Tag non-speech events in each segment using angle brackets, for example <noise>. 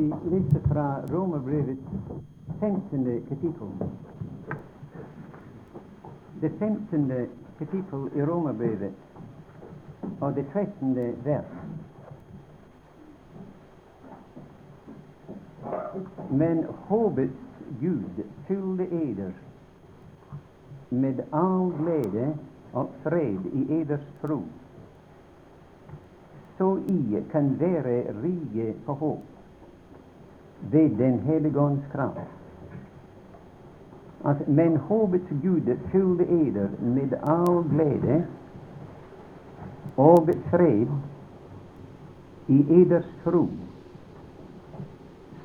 Vi leser fra Romerbrevets 15. kapittel. Det 15. kapittel i Romerbrevet og det 13. vers. Men håpets Gud fylde eder med all glede og fred i eders tro, så I kan være rike på håp ved Den hellige ånds kraft. At, men håpets Gud fyller eder med all glede og fred i eders tro,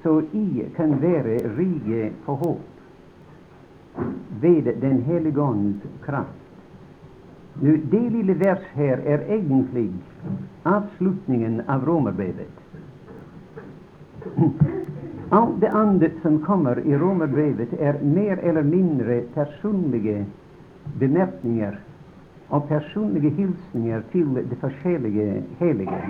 så I kan være rike på håp ved Den hellige ånds kraft. Nu, det lille vers her er egentlig avslutningen av romerbrevet. Alt det andre som kommer i romerbrevet, er mer eller mindre personlige bemerkninger og personlige hilsninger til de forskjellige hellige.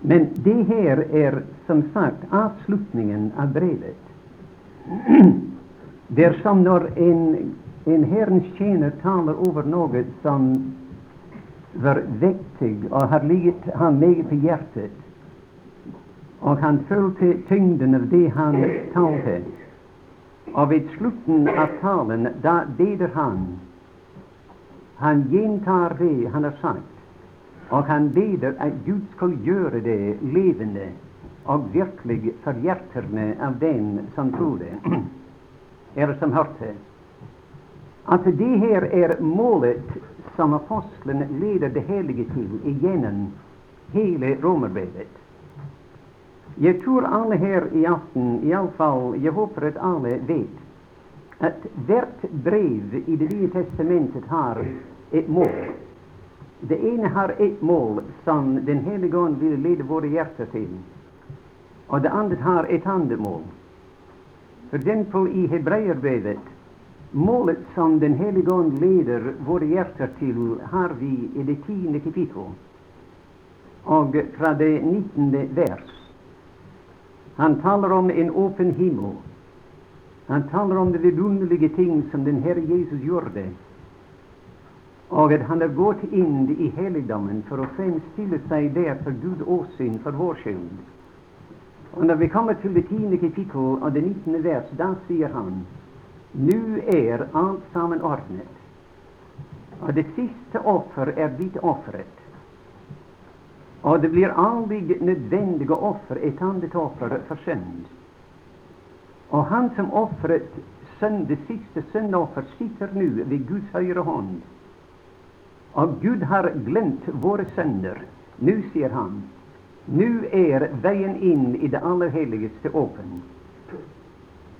Men det her er som sagt avslutningen av brevet. Det er som når en, en Herrens tjener taler over noe som var vektig og har ligget ham meget på hjertet, og han følte tyngden av det han talte. Og ved slutten av talen, da beder han. Han gjentar det han har sagt, og han beder at Gud skal gjøre det levende og virkelig for hjertene av den som trodde, eller <clears throat> som hørte. At det her er målet som apostelen leder det hellige til igjennom hele romerbrevet. Jeg tror alle her i aften, iallfall jeg håper at alle vet, at hvert brev i Det nye testamentet har et mål. Det ene har et mål som Den hellige ånd vil lede våre hjerter til, og det andre har et annet mål. For eksempel i Hebreerbrevet Målet som Den hellige ånd leder våre hjerter til, har vi i det tiende kapittel, og fra det nittende vers. Han taler om en åpen himmel. Han taler om de vidunderlige ting som den Herre Jesus gjorde, og at han har gått inn i helligdommen for å fremstille seg der for Gud åsyn for vår skyld. Og når vi kommer til det tiende kapittel og det nittende vers, da sier han nå er alt sammen ordnet, og det siste offer er blitt ofret. Og det blir aldri nødvendige offer ofre et annet offer for synd. Og han som ofret synd, det siste syndoffer, sitter nå ved Guds høyre hånd. Og Gud har glemt våre synder. Nå, sier han, nå er veien inn i det aller helligste åpen.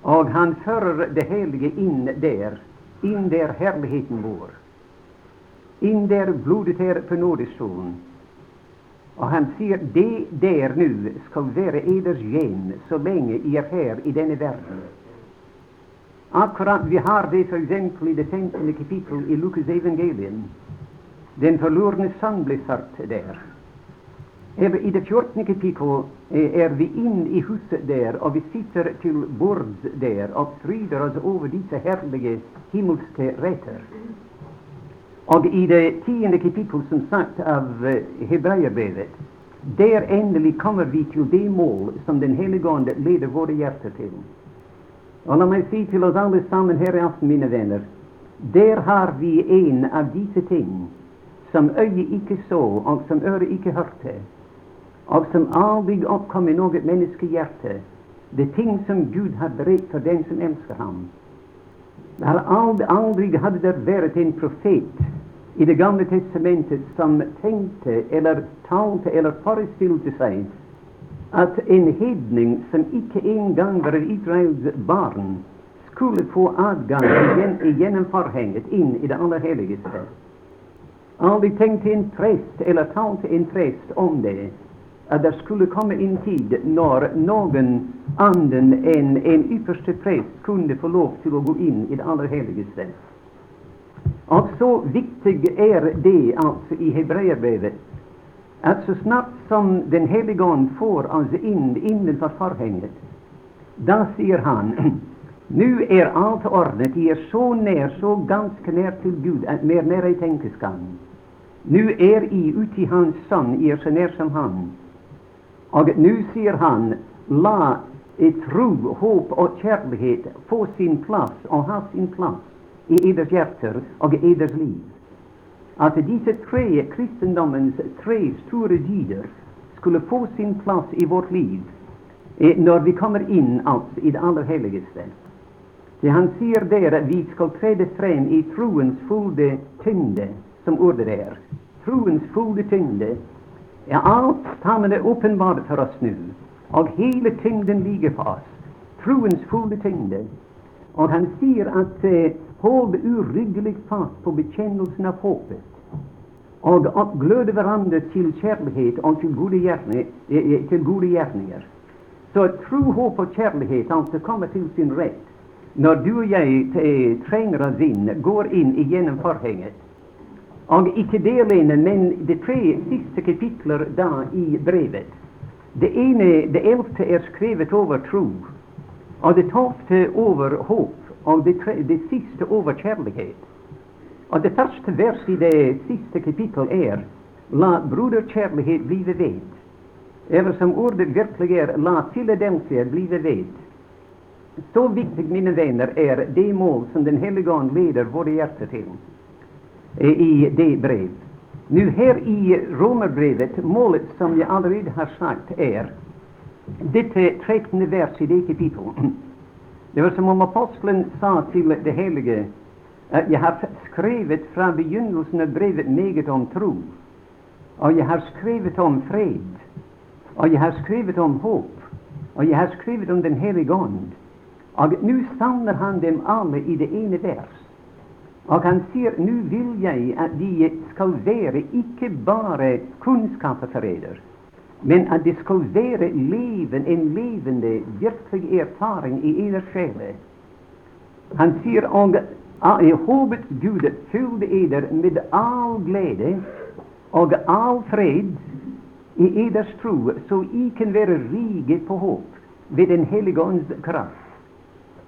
Og han fører det hellige inn der, inn der herligheten vår. Inn der blodet er på nådestolen. Og han sier det der nå skal være eders gen så lenge I er her i denne verden. Akkurat vi har det f.eks. i det 15. kapittel i Lukas evangelium. Den forlorne sang ble sagt der. I det 14. kapittel er vi inn i huset der, og vi sitter til bords der og fryder oss over disse herlige himmelske retter. Og i det tiende kapittel, som sagt, av Hebreerbrevet, der endelig kommer vi til det mål som Den hellige ånd leder våre hjerter til. Og la meg si til oss alle sammen her i aften, mine venner, der har vi en av disse ting som øyet ikke så, og som øret ikke hørte, og som aldri oppkom i noe menneskehjerte. Det ting som Gud har beredt for den som elsker ham. Aldri, aldri hadde det vært en profet i Det gamle testamentet som tenkte eller talte eller forestilte seg at en hedning som ikke engang var Israels barn, skulle få adgang gjennom forhenget inn i det aller helligste. Aldri tenkte en prest eller talte en prest om det, at det skulle komme en tid når noen annen enn en ypperste prest kunne få lov til å gå inn i det aller helligste. Og så viktig er det altså i hebreerbrevet at så snart som Den hellige ånd får altså inn innenfor forhenget, da sier han <clears throat> nå er alt ordnet, de er så nær, så ganske nær til Gud, at mer nær jeg tenkes kan. Nå er I uti Hans Sønn, I er så nær som Han. Og nå sier Han, la tro, håp og kjærlighet få sin plass og ha sin plass i eders hjerter og eders liv. At disse tre kristendommens tre store dyder skulle få sin plass i vårt liv eh, når vi kommer inn altså, i det aller helligste. Det han sier der at vi skal trede frem i troens fulle tyngde, som ordet er. Troens fulle tyngde. Ja, alt sammen er åpenbart for oss nå, og hele tyngden ligger på oss. Troens fulle tyngde. Og han sier at eh, hold uryggelig fast på bekjennelsen av håpet, og gløde hverandre til kjærlighet og til gode, hjerne, eh, eh, til gode gjerninger. Så tro, håp og kjærlighet altså kommer til sin rett når du og jeg eh, trenger oss inn, går inn gjennom forhenget. Og ikke det alene, men de tre siste kapitler da i brevet. Det ene, det eldste, er skrevet over tro, og det tolvte over håp og det, tre, det siste over kjærlighet. Og det første vers i det siste kapittel er La broderkjærlighet blive ved. Eller som ordet virkelig er La Filadelfia blive ved. Så viktig, mine venner, er det mål som Den hellige ånd leder våre hjerter til i det brev. Nå her i Romerbrevet, målet som jeg allerede har sagt, er dette 13. vers i det kapittelet. <clears throat> Det var som om apostelen sa til det hellige at jeg har skrevet fra begynnelsen av brevet meget om tro. Og jeg har skrevet om fred. Og jeg har skrevet om håp. Og jeg har skrevet om Den hellige ånd. Og nå samler han dem alle i det ene vers. Og han sier nå vil jeg at de skal være ikke bare kunnskapsforræder, men at det skal være leven, en levende, virkelig erfaring i eders sjele. Han sier og håpet Gud fylde eder med all glede og all fred i eders tro, så I kan være rike på håp ved Den hellige ånds kraft.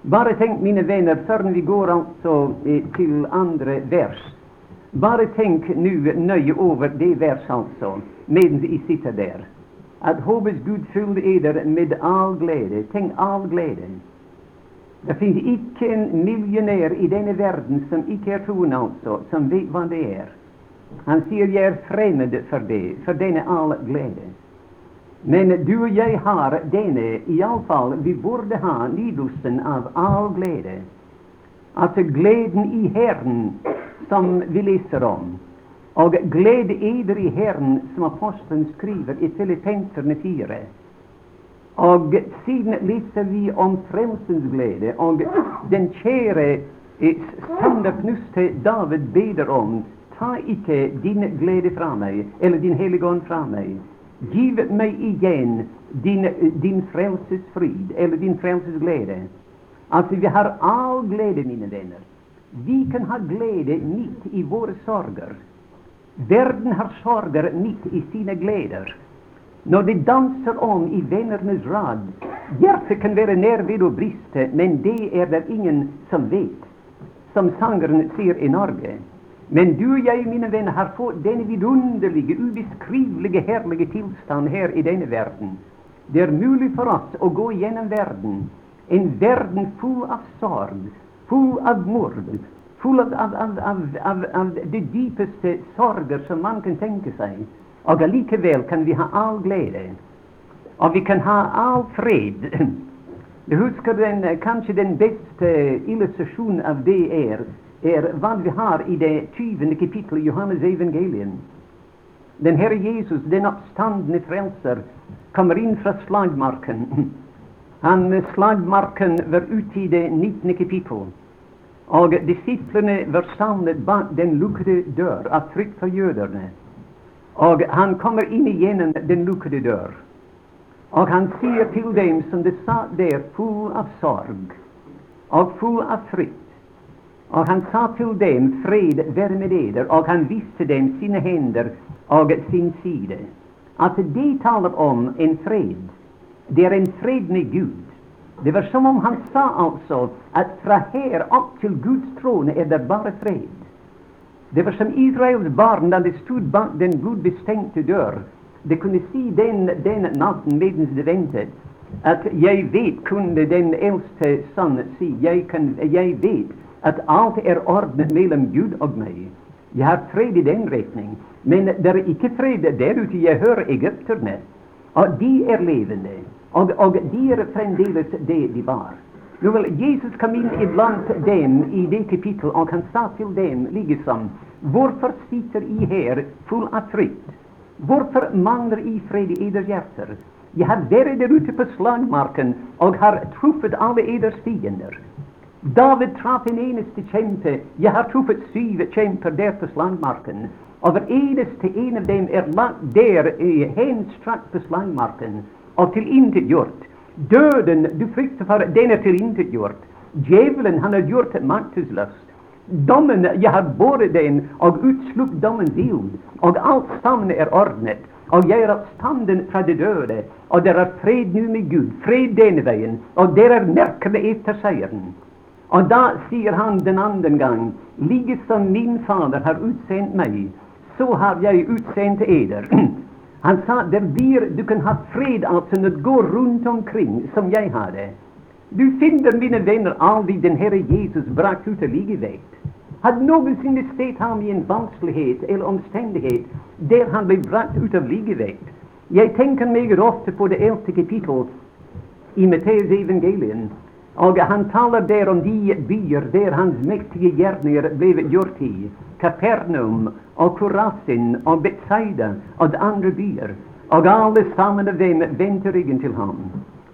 Bare tenk, mine venner, før vi går altså eh, til andre vers. Bare tenk nå nøye over det vers, altså, mens vi sitter der at håpets Gud fyller eder med all glede. Tenk all gleden. Det finnes ikke en millionær i denne verden som ikke er troende, altså, som vet hva det er. Han sier jeg er fremmed for det, for denne all glede. Men du og jeg har denne, iallfall vi burde ha lidelsen av all glede. Altså gleden i Herren, som vi leser om. Og glede eder i Herren, som apostelen skriver i Filippenserne 4. Og siden leser vi om frelsens glede, og den kjære sanderknuste David beder om Ta ikke din glede fra meg, eller din hellige ånd fra meg. Giv meg igjen din, din frelses fryd, eller din frelses glede. Altså, vi har all glede, mine venner. Vi kan ha glede midt i våre sorger. Verden har sorger midt i sine gleder. Når de danser om i vennernes rad, hjertet kan være nær ved å briste, men det er det ingen som vet, som sangeren sier i Norge. Men du og jeg, mine venner, har fått denne vidunderlige, ubeskrivelige, herlige tilstand her i denne verden. Det er mulig for oss å gå gjennom verden, en verden full av sorg, full av mord, full av, av, av, av, de dypeste sorger som man kan tenke seg. Og allikevel kan vi ha all glede. Og vi kan ha all fred. Du husker den, kanskje den beste illustrasjonen av det er, er hva vi har i det 20. kapittel i Johannes evangelien. Den Herre Jesus, den oppstandende frelser, kommer inn fra slagmarken. Han, slagmarken var ute i det 19. kapittel. Og disiplene var samlet bak den lukkede dør av frykt for jødene. Og han kommer inn igjennom den lukkede dør. Og han sier til dem som de satt der full av sorg og full av frykt Og han sa til dem, 'Fred være med dere', og han viste dem sine hender og sin side. at de taler om en fred. Det er en fred med Gud. Det var som om han sa altså at fra her opp til Guds trone er det bare fred. Det var som Israels barn da de stod bak den blodbestengte dør. De kunne si den, den natten mens de ventet, at jeg vet, kunne den eldste sønn si, jeg, kan, jeg vet at alt er ordnet mellom Gud og meg. Jeg har fred i den retning. Men det er ikke fred der ute. Jeg hører egypterne. Og de er levende. Og, og de er fremdeles det de var. Nå vel, Jesus kom inn iblant dem i det kapittel, og han sa til dem liksom Hvorfor sitter I her full av frykt? Hvorfor mangler I fred i eders hjerter? Jeg har vært der ute på slagmarken og har truffet alle eders fiender. David traff en eneste kjempe. Jeg har truffet syv kjemper der på slangmarken. Og hver eneste en av dem er lagt der henstrakt på slangmarken og tilintetgjort. Døden du frykter for, den er tilintetgjort. Djevelen han har gjort maktesløs. Dommen, jeg har båret den og utslukt dommens ild, og alt sammen er ordnet. Og jeg er oppstanden fra de døde, og det er fred nå med Gud, fred denne veien, og der er merkene etter seieren. Og da sier han den andre gang, like som min Fader har utsendt meg, så har jeg utsendt eder. <clears throat> Han sa det blir, du kan ha fred altså når du går rundt omkring som jeg har det. Du finner, mine venner, aldri den Herre Jesus brakt ut av ligevekt. Hadde noensinne sett ham i en vanskelighet eller omstendighet der han ble brakt ut av ligevekt. Jeg tenker meget ofte på det eldste kapittel i Matteus evangelium. Og han taler der om de byer der hans mektige gjerninger ble gjort i. Kapernaum og Korasin og Betsaida og andre byer. Og alle sammen av dem vendte ryggen til ham.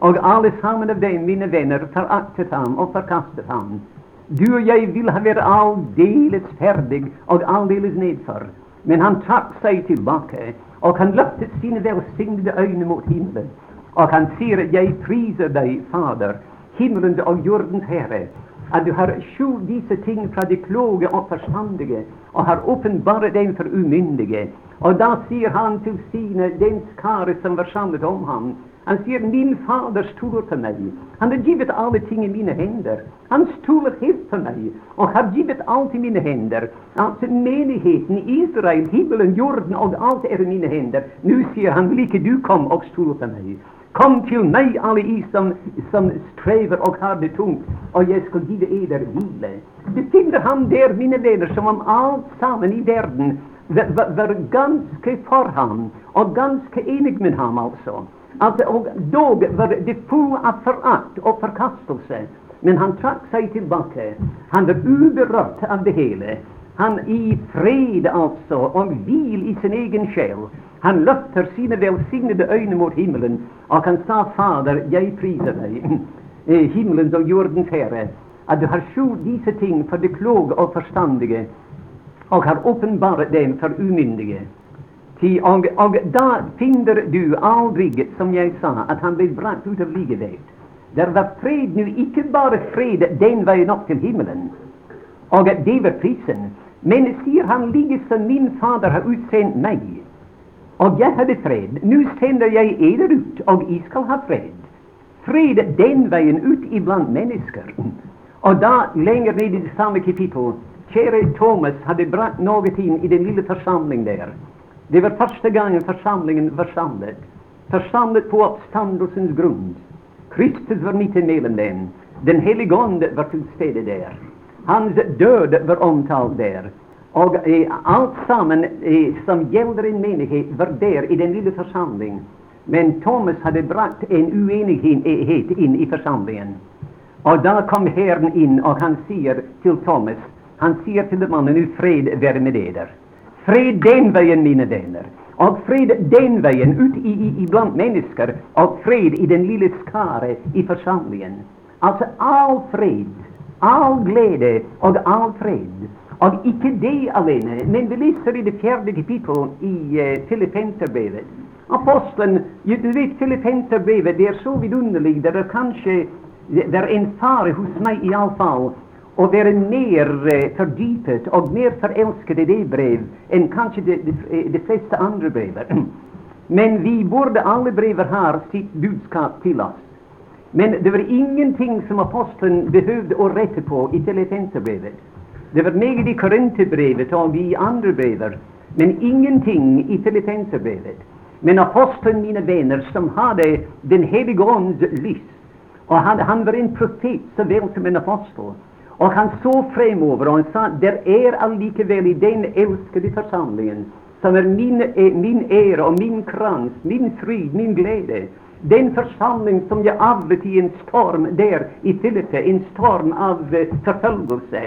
Og alle sammen av dem, mine venner, foraktet ham og forkastet ham. Du og jeg vil ha vært aldeles ferdig og aldeles nedfor. Men han trakk seg tilbake, og han løftet sine velsignede øyne mot himmelen. Og han sier, jeg priser deg, Fader, himmelens og jordens herre, at du har skjult disse ting fra de kloke og forstandige, og har åpenbart dem for umyndige. Og da sier han til sine, den skare som var samlet om ham, han sier, min Fader stoler på meg. Han har givet alle ting i mine hender. Han stoler helt på meg, og har givet alt i mine hender. Altså menigheten, Israel, himmelen, jorden og alt er i mine hender. Nå sier han, vil ikke du komme og stole på meg? Kom til meg, alle I som, som strever og har det tungt, og jeg skal give eder hvile. Du finner ham der, mine venner, som om alt sammen i verden var, var ganske for ham, og ganske enig med ham, altså. Altså og dog var det full av forakt og forkastelse. Men han trakk seg tilbake. Han var uberørt av det hele. Han i fred, altså, og hvil i sin egen sjel. Han løfter sine velsignede øyne mot himmelen, og han sa, Fader, jeg priser deg, <laughs> eh, himmelens og jordens Herre, at du har skjult disse ting for det kloke og forstandige, og har åpenbart dem for umyndige. Og, og, da finner du aldri, som jeg sa, at han ble brakt ut av ligevekt. Det var fred nå, ikke bare fred den veien opp til himmelen, og det var prisen, men sier han like som min Fader har utsendt meg. Og jeg hadde fred. Nå sender jeg eder ut, og jeg skal ha fred. Fred den veien ut iblant mennesker. Og da, lenger ned i det samme kapittel, kjære Thomas hadde brakt noe inn i den lille forsamling der. Det var første gangen forsamlingen var samlet. Forsamlet på oppstandelsens grunn. Kristus var midt imellom dem. Den hellige ånd var til stede der. Hans død var omtalt der. Og eh, alt sammen eh, som gjelder en menighet, var der i den lille forsamling. Men Thomas hadde brakt en uenighet inn i forsamlingen. Og da kom Herren inn, og han sier til Thomas Han sier til mannen fred være med dere. Fred den veien, mine venner. Og fred den veien ut i, i, i blant mennesker, og fred i den lille skare i forsamlingen. Altså all fred, all glede og all fred og ikke det alene, men vi leser i det fjerde kapittel i uh, Filippenserbrevet. Apostelen Du vet, Filippenserbrevet det er så vidunderlig. Det er kanskje det er en fare hos meg iallfall å være mer uh, fordypet og mer forelsket i det brev enn kanskje de, de, de fleste andre brever. <clears throat> Men vi burde alle brever ha sitt budskap til oss. Men det var ingenting som apostelen behøvde å rette på i Filipenserbrevet. Det var meget i Korinterbrevet og i andre brever, men ingenting i Filipenserbrevet. Men apostelen, mine venner, som hadde Den hellige ånds lys, og han, han var en profet så vel som en apostel, og han så fremover, og han sa der er allikevel i den elskede forsamlingen, som er min, min ære og min krans, min fryd, min glede, den forsamling som jeg avlet i en storm der i Filippe, en storm av uh, forfølgelse.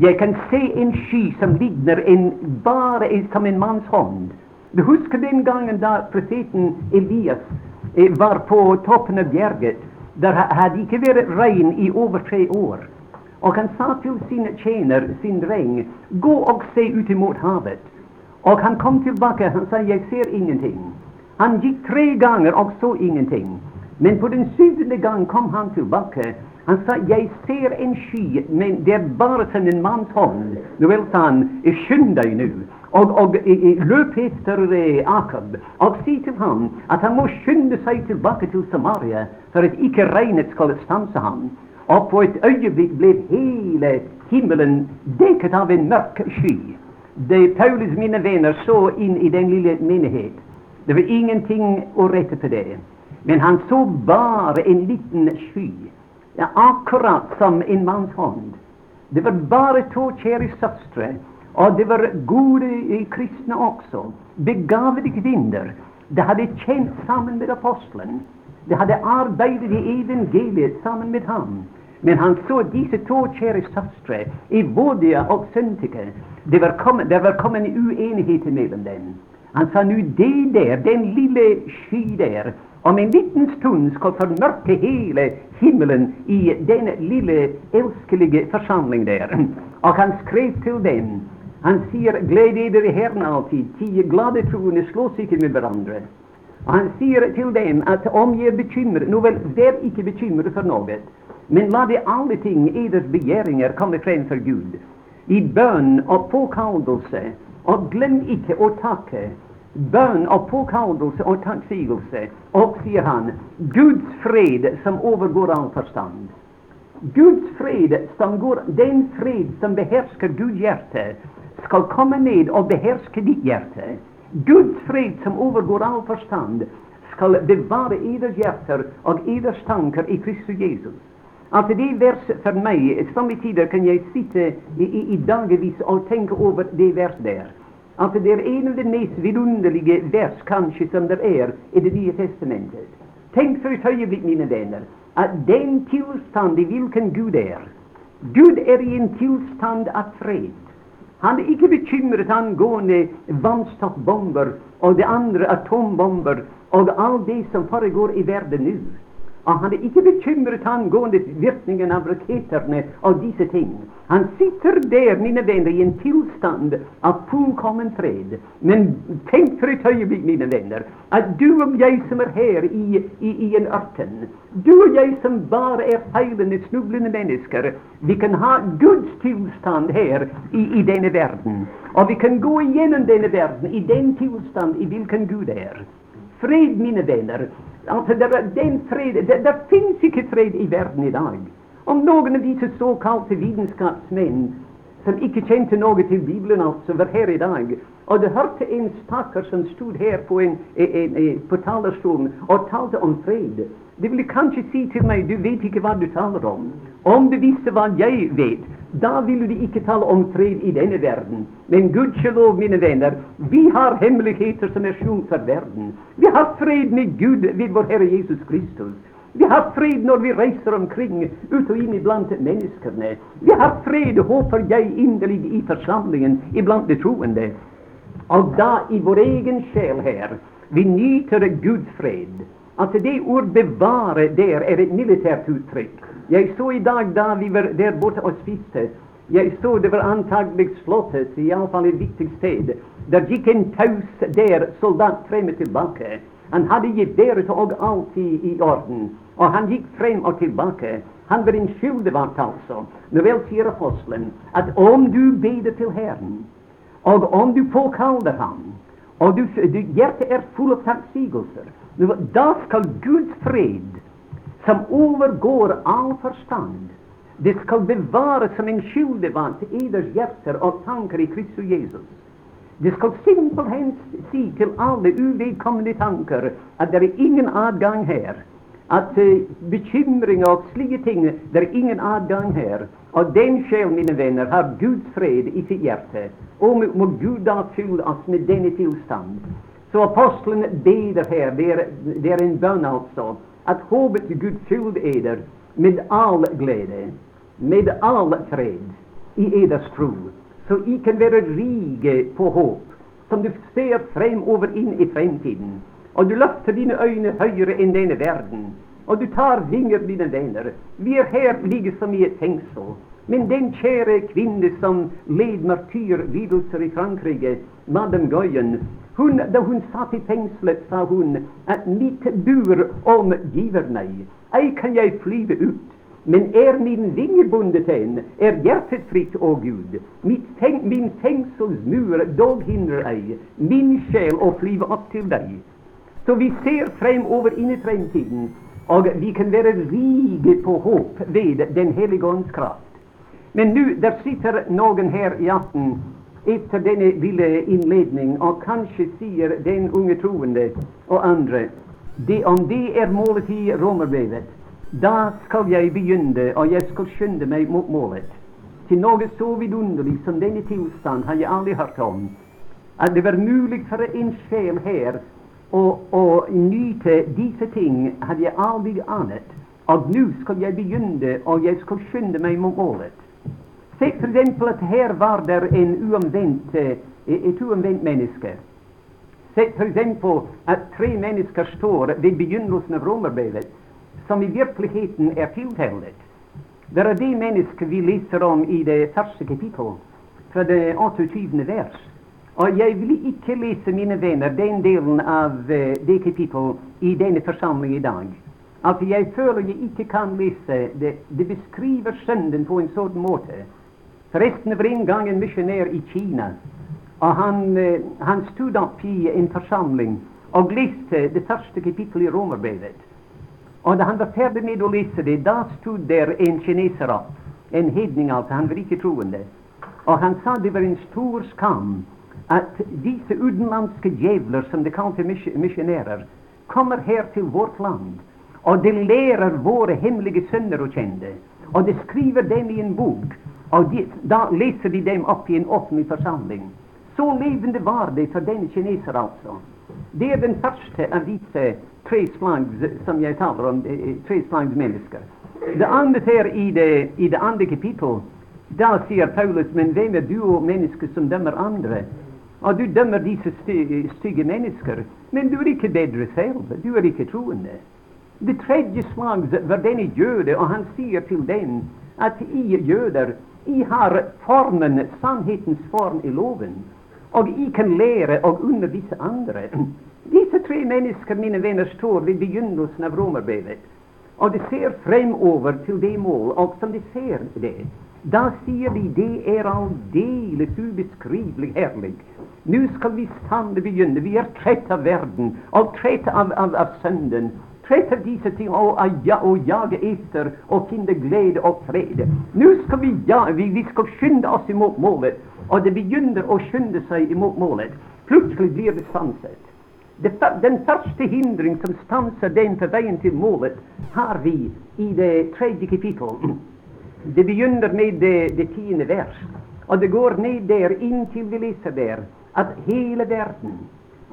Jeg kan se en sky som ligner en, bare som en manns hånd. Du husker den gangen da profeten Elias eh, var på toppen av bjerget. Der hadde ikke vært regn i over tre år. Og han sa til sin tjener, sin dreng, gå og se ut imot havet. Og han kom tilbake. Han sa, jeg ser ingenting. Han gikk tre ganger og så ingenting. Men på den syvende gang kom han tilbake. Han sa, 'Jeg ser en sky, men det er bare som en manns hånd.' Nå vel, sa han, 'Skynd deg nå.' Og, og løp etter Akab og si til ham at han må skynde seg tilbake til Samaria for at ikke regnet skal stanse ham. Og på et øyeblikk ble hele himmelen dekket av en mørk sky. Det Paulus, mine venner, så inn i den lille menighet. Det var ingenting å rette på det. Men han så bare en liten sky, ja, akkurat som en manns hånd. Det var bare to kjære søstre og det var gode kristne også. Begavede kvinner. De hadde kjent sammen med apostelen. De hadde arbeidet i evangeliet sammen med ham. Men han så disse to kjære søstre, Evodia og Søntike. Det var kommet, det kommet en uenighet mellom dem. Han sa nå det der, den lille sky der, om en liten stund skal formørke hele himmelen i den lille elskelige forsamling der. Og han skrev til dem han sier 'gled dere i Herren alltid'. Ti glade troende slåss ikke med hverandre. Han sier til dem at om jeg bekymrer Nå vel, vær ikke bekymret for noe, men la det alle ting, eders begjæringer, komme frem for Gud. I bønn og påkallelse, og glem ikke å takke. Bønn og påkallelse og takksigelse. Og, sier han, Guds fred som overgår all forstand. Guds fred som går, den fred som behersker Guds hjerte, skal komme ned og beherske ditt hjerte. Guds fred som overgår all forstand, skal bevare eders hjerter og eders tanker i Kristus Jesus. Altså Det verset for meg Somme tider kan jeg sitte i, i, i dagevis og tenke over det verset der. Altså Det er en av de mest vidunderlige vers kanskje som det er i Det nye testamentet. Tenk for et øyeblikk, mine venner, at den tilstand i hvilken Gud er Gud er i en tilstand av fred. Han er ikke bekymret angående vannstoffbomber og det andre atombomber og alt det som foregår i verden nå. Og han er ikke bekymret angående virkningen av rakettene og disse ting. Han sitter der, mine venner, i en tilstand av fullkommen fred. Men tenk for et øyeblikk, mine venner, at du og jeg som er her i, i, i en ørken, du og jeg som bare er feilende, snublende mennesker, vi kan ha Guds tilstand her i, i denne verden. Og vi kan gå igjennom denne verden i den tilstand i hvilken Gud er. Fred, mine venner, Altså, der, den fred, der, der fins ikke fred i verden i dag. Om noen av disse såkalte vitenskapsmenn som ikke kjente noe til Bibelen, altså, var her i dag, og du hørte en stakkar som stod her på, en, en, en, på talerstolen og talte om fred. De ville kanskje si til meg du vet ikke hva du taler om. Om du visste hva jeg vet, da ville de ikke tale om fred i denne verden. Men gudskjelov, mine venner, vi har hemmeligheter som er skjult for verden. Vi har fred med Gud ved vår Herre Jesus Kristus. Vi har fred når vi reiser omkring ut og inn iblant menneskene. Vi har fred, håper jeg inderlig, i forsamlingen iblant de troende. Og da i vår egen sjel her, vi nyter Guds fred. At det ord 'bevare' der er et militært uttrykk. Jeg så i dag da vi var der borte og spiste Jeg så det var antagelig slottet, iallfall et viktig sted. Der gikk en taus der soldat frem og tilbake. Han hadde geværet og alt i, i, orden. Og han gikk frem og tilbake. Han var en skyldevakt, altså. Nå vel sier apostelen at om du beder til Herren, og om du påkaller ham, og du, du, hjertet er full av takksigelser, da skal Guds fred, som overgår all forstand, det skal bevares som en skyldevann til eders hjerter og tanker i Kristus Jesus. Det skal simpelthen si til alle uvedkommende tanker at det er ingen adgang her. At uh, bekymringer og slike ting Det er ingen adgang her. Og den sjel, mine venner, har Guds fred i sitt hjerte. Og må Gud da fylle oss med denne tilstand. Så apostelen beder her, det er, det er en bønn altså, at håpet til Gud fyller eder med all glede, med all fred i eders tro, så I kan være rike på håp, som du ser fremover inn i fremtiden. Og du løfter dine øyne høyere enn denne verden. Og du tar vinger, dine venner. Vi er her like som i et fengsel. Men den kjære kvinne som led martyrlidelser i Frankrike, Madame Goyen, hun, da hun satt i fengselet, sa hun at mitt bur omgiver meg. Ei kan jeg flyve ut. Men er min vinge bundet hen, er hjertet fritt, å Gud. Feng, min fengselsmur dog hindrer ei, min sjel å flyve opp til deg. Så vi ser fremover inn i fremtiden, og vi kan være rike på håp ved Den hellige ånds kraft. Men nå, der sitter noen her i aften etter denne ville innledning, og kanskje sier den unge troende og andre det, om det er målet i romerbrevet, da skal jeg begynne, og jeg skal skynde meg mot målet. Til noe så vidunderlig som denne tilstand har jeg aldri hørt om. At det var mulig for en sjel her å, nyte disse ting, hadde jeg aldri anet. Og nå skal jeg begynne, og jeg skal skynde meg mot målet. Se for eksempel at her var det en uomvendt, eh, et uomvendt menneske. Se for eksempel at tre mennesker står ved begynnelsen av romerbrevet som i virkeligheten er tiltalt. Det er det mennesket vi leser om i det første kapittel, fra det 28. vers. Og jeg vil ikke lese, mine venner, den delen av uh, det kapittel i denne forsamling i dag. Altså, jeg føler jeg ikke kan lese det. Det beskriver synden på en sånn måte. Forresten var en gang en misjonær i Kina, og han, uh, han stod opp i en forsamling og leste det første kapittelet i Romerbrevet. Og da han var ferdig med å lese det, da stod der en kineser opp, en hedning altså, han var ikke troende. Og han sa det var en stor skam at disse utenlandske djevler, som de kalte misjonærer, kommer her til vårt land, og de lærer våre hemmelige sønner å kjenne. Og de skriver dem i en bok, og de, da leser de dem opp i en offentlig forsamling. Så levende var det for denne kineser, altså. Det er den første av disse tre slags som jeg taler om, tre slags mennesker. Det andre er i det, i det andre kapittel. Da sier Paulus, men hvem er du og mennesker som dømmer andre? Og du dømmer disse stygge mennesker, men du er ikke bedre selv. Du er ikke troende. Det tredje slags var denne jøde, og han sier til den at I jøder, I har formen, sannhetens form i loven, og I kan lære og undervise andre. Disse tre mennesker, mine venner, står ved begynnelsen av romerbrevet, og de ser fremover til det mål, og som de ser det, da sier de det er aldeles ubeskrivelig herlig. Nå skal vi sannelig begynne. Vi er trett av verden, og trett av, av, av synden. Trett disse ting og, ja, og jager etter og finner glede og fred. Nå skal vi, ja, vi, vi skal skynde oss imot målet, og det begynner å skynde seg imot målet. Plutselig blir det stanset. Den første hindring som stanser den på veien til målet, har vi i det tredje kapittel. Det begynner med det, det tiende vers, og det går ned der inntil vi leser der at hele verden,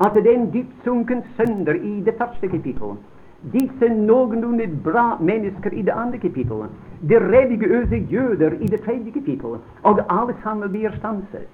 at den dyptsunken sønder i det første kapittel, disse noenlunde bra mennesker i det andre kapittelet, de religiøse jøder i det tredje kapittelet, og alle sammen blir stanset.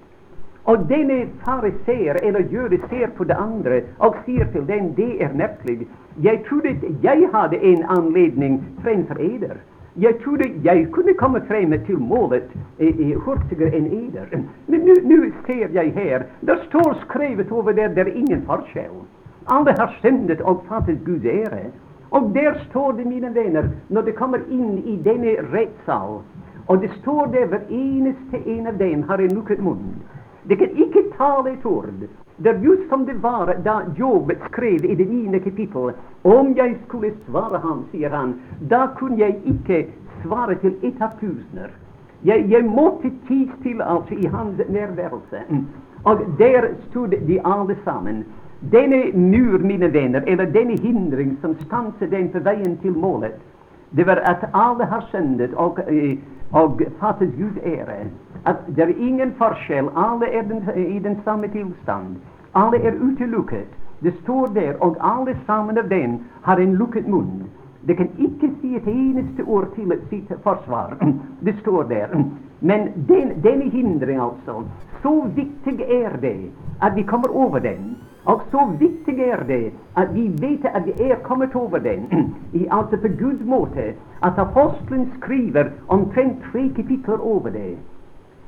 Og denne fariseer eller jøde ser på det andre og sier til dem det er merkelig. Jeg trodde jeg hadde en anledning fremfor eder. Jeg trodde jeg kunne komme frem til målet eh, eh hurtigere enn eder. Men nå ser jeg her, det står skrevet over der det er ingen forskjell. Alle har syndet og fattet Guds. Og der står det, mine venner, når de kommer inn i denne rettssal, og det står der hver eneste en av dem har en lukket munn. Det kan ikke tale et ord. Det er just som det var da Job skrev i det niende kapittel. Om jeg skulle svare ham, sier han, da kunne jeg ikke svare til ett av tusener. Jeg, jeg måtte tie stille altså i hans nærværelse. Og der stod de alle sammen. Denne mur, mine venner, eller denne hindring som stanser den på veien til målet, det var at alle har syndet og, eh, og fattet Gud ære. At det er ingen forskjell. Alle er den, i den samme tilstand. Alle er utelukket. Det står der, og alle sammen av dem har en lukket munn. Det kan ikke si et eneste ord til sitt forsvar. <clears throat> Det står der. Men den, denne hindring, altså, så viktig er det at vi kommer over den. Og så viktig er det at vi vet at vi er kommet over den, i, altså på Guds måte, at apostelen skriver omtrent tre kapitler over det.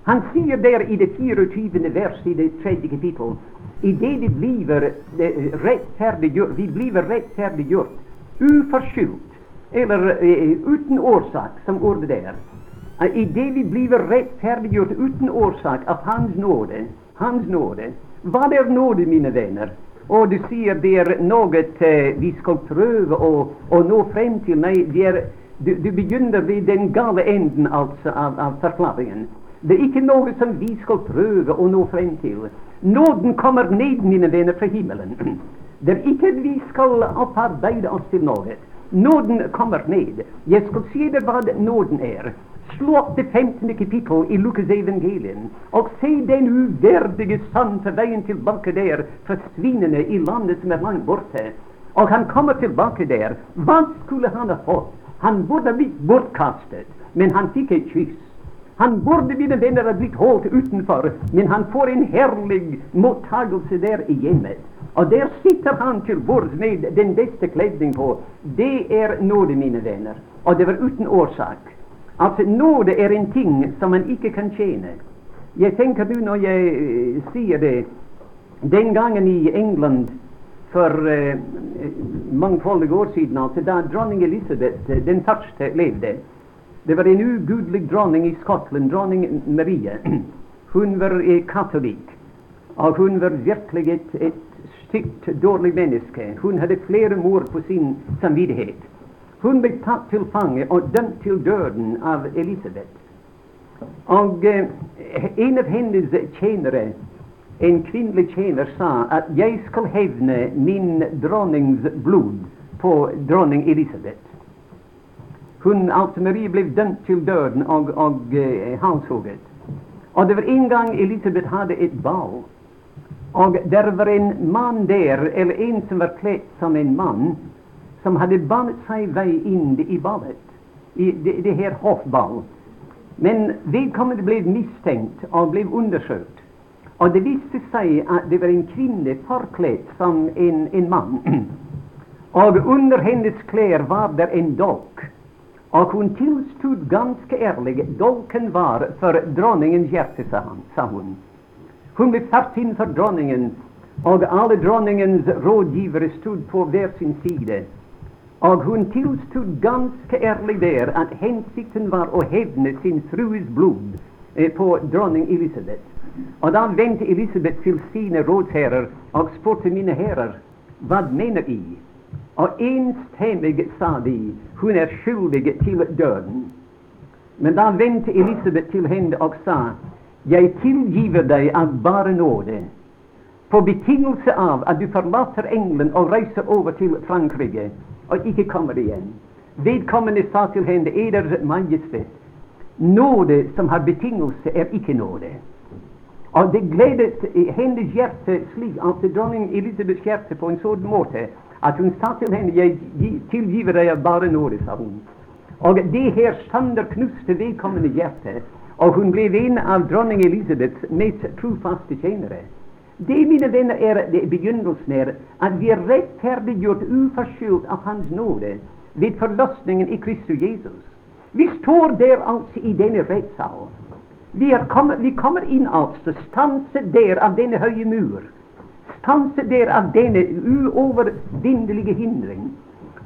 Han sier der i det 24. vers i det tredje kapittel i det blir eh, rettferdiggjort, vi blir rettferdiggjort uforskyldt eller uh, uten årsak, som ordet der. Uh, I det vi blir rettferdiggjort uten årsak av Hans nåde, Hans nåde, hva er nåde, mine venner? Og du sier det er noe uh, vi skal prøve å, å, nå frem til. Nei, er, du, du, begynner ved den gale enden altså, av, av forklaringen. Det er ikke noe som vi skal prøve å nå frem til. Nåden kommer ned, mine venner, fra himmelen. <clears throat> Det er ikke at vi skal opparbeide oss til noe. Nåden kommer ned. Jeg skal si deg hva nåden er. Slå opp det 15. kapittel i Lukas evangelien og se den uverdige sønn på veien tilbake der For svinene i landet som er langt borte. Og han kommer tilbake der. Hva skulle han ha fått? Han burde blitt bortkastet, men han fikk et kyss. Han burde, mine venner, ha blitt holdt utenfor, men han får en herlig mottagelse der i hjemmet. Og der sitter han til bords med den beste kledning på. Det er nåde, mine venner. Og det var uten årsak. Altså, nåde er en ting som man ikke kan tjene. Jeg tenker nå når jeg uh, sier det Den gangen i England for uh, mangfoldige år siden, altså da dronning Elisabeth uh, den første levde Det var en ugudelig dronning i Skottland, dronning Marie. <clears throat> Hun var katolikk, og hun var virkelig et, et stygt, dårlig menneske. Hun hadde flere mord på sin samvittighet. Hun ble tatt til fange og dømt til døden av Elisabeth. Og eh, en av hennes tjenere, en kvinnelig tjener, sa at 'jeg skal hevne min dronnings blod på dronning Elisabeth'. Hun, altså ble dømt til døden og, og eh, halshugget. Og det var en gang Elisabeth hadde et ball. Og der var en mann der, eller en som var kledd som en mann, som hadde banet seg vei inn i ballet, i det, det her hoffball. Men vedkommende ble mistenkt og ble undersøkt. Og det viste seg at det var en kvinne forkledd som en, en mann. <clears throat> Og under hennes klær var det en dolk. Og hun tilstod ganske ærlig dolken var for dronningens hjerte, sa, han, sa hun. Hun ble satt inn for dronningen, og alle dronningens rådgivere stod på hver sin side. Og hun tilstod ganske ærlig der at hensikten var å hevne sin frues blod eh, på dronning Elisabeth. Og da vendte Elisabeth til sine rådsherrer og spurte mine herrer hva mener I? Og enstemmig sa de hun er skyldig til døden. Men da vendte Elisabeth til henne og sa jeg tilgiver deg av bare nåde, på betingelse av at du forlater England og reiser over til Frankrike og ikke kommer igjen. Vedkommende sa til henne, Eder Majestet, nåde som har betingelse, er ikke nåde. Og det gledet hennes hjerte slik, altså dronning Elisabeths hjerte, på en sånn måte at hun sa til henne, jeg tilgiver deg bare nåde, sa hun. Og det her sander knuste vedkommende hjerte, og hun ble en av dronning Elisabeths mest trofaste tjenere. Det, mine venner, er det begynnelsen er at vi er rettferdiggjort uforskyldt av Hans nåde ved forløsningen i Kristus Jesus. Vi står der altså i denne rettssal. Vi, vi kommer inn altså, stanset der av denne høye mur. Stanset der av denne uovervinnelige hindring.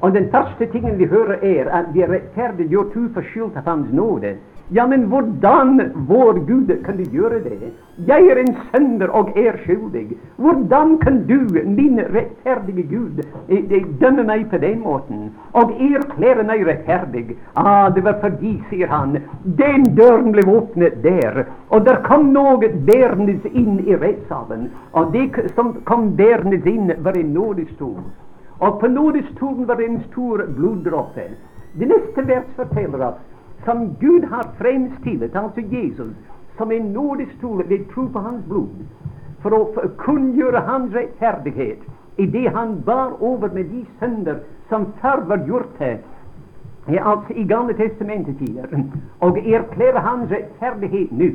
Og den første tingen vi hører, er at vi er rettferdiggjort uforskyldt av Hans nåde Ja, men hvordan, vår Gud, kan du gjøre det? Jeg er en sønder og er skyldig. Hvordan kan du, min rettferdige Gud, eh, eh, dømme meg på den måten og erklære meg rettferdig? Ah, det var fordi, sier han, den døren ble åpnet der, og der kom noe dernes inn i rettssalen. Og det som kom dernes inn, var en nådestol. Og på nådestolen var det en stor bloddråpe. Det neste vers forteller oss som Gud har fremstilt, altså Jesus, som en nådestol ved tro på hans blod, for å kunngjøre hans rettferdighet i det han bar over med de synder som før var gjort her, altså i Gamle testamentet-tider, og erklære hans rettferdighet nå.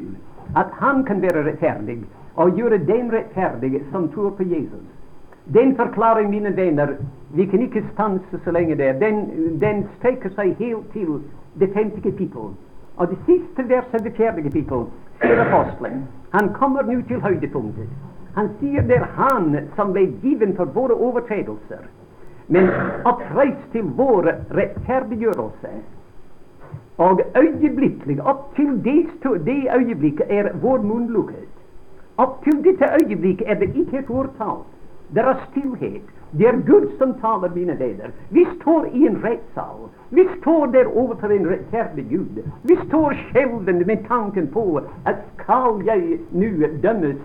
At han kan være rettferdig og gjøre den rettferdige som tror på Jesus. Den forklaring, mine venner, vi kan ikke stanse så lenge der. Den, den strekker seg helt til det femte kapittel. Og det siste verset av det fjerde kapittel sier apostelen. Han kommer nå til høydepunktet. Han sier det er Han som ble given for våre overtredelser, men oppreist til vår rettferdiggjørelse. Og øyeblikkelig, opp til det, det øyeblikket, er vår munn lukket. Opp til dette øyeblikket er det ikke et ord talt. Det er stillhet. Det er Gud som taler, mine venner. Vi står i en rettssal. Vi står der overfor en rettferdig Gud. Vi står skjelvende med tanken på at skal jeg nå dømmes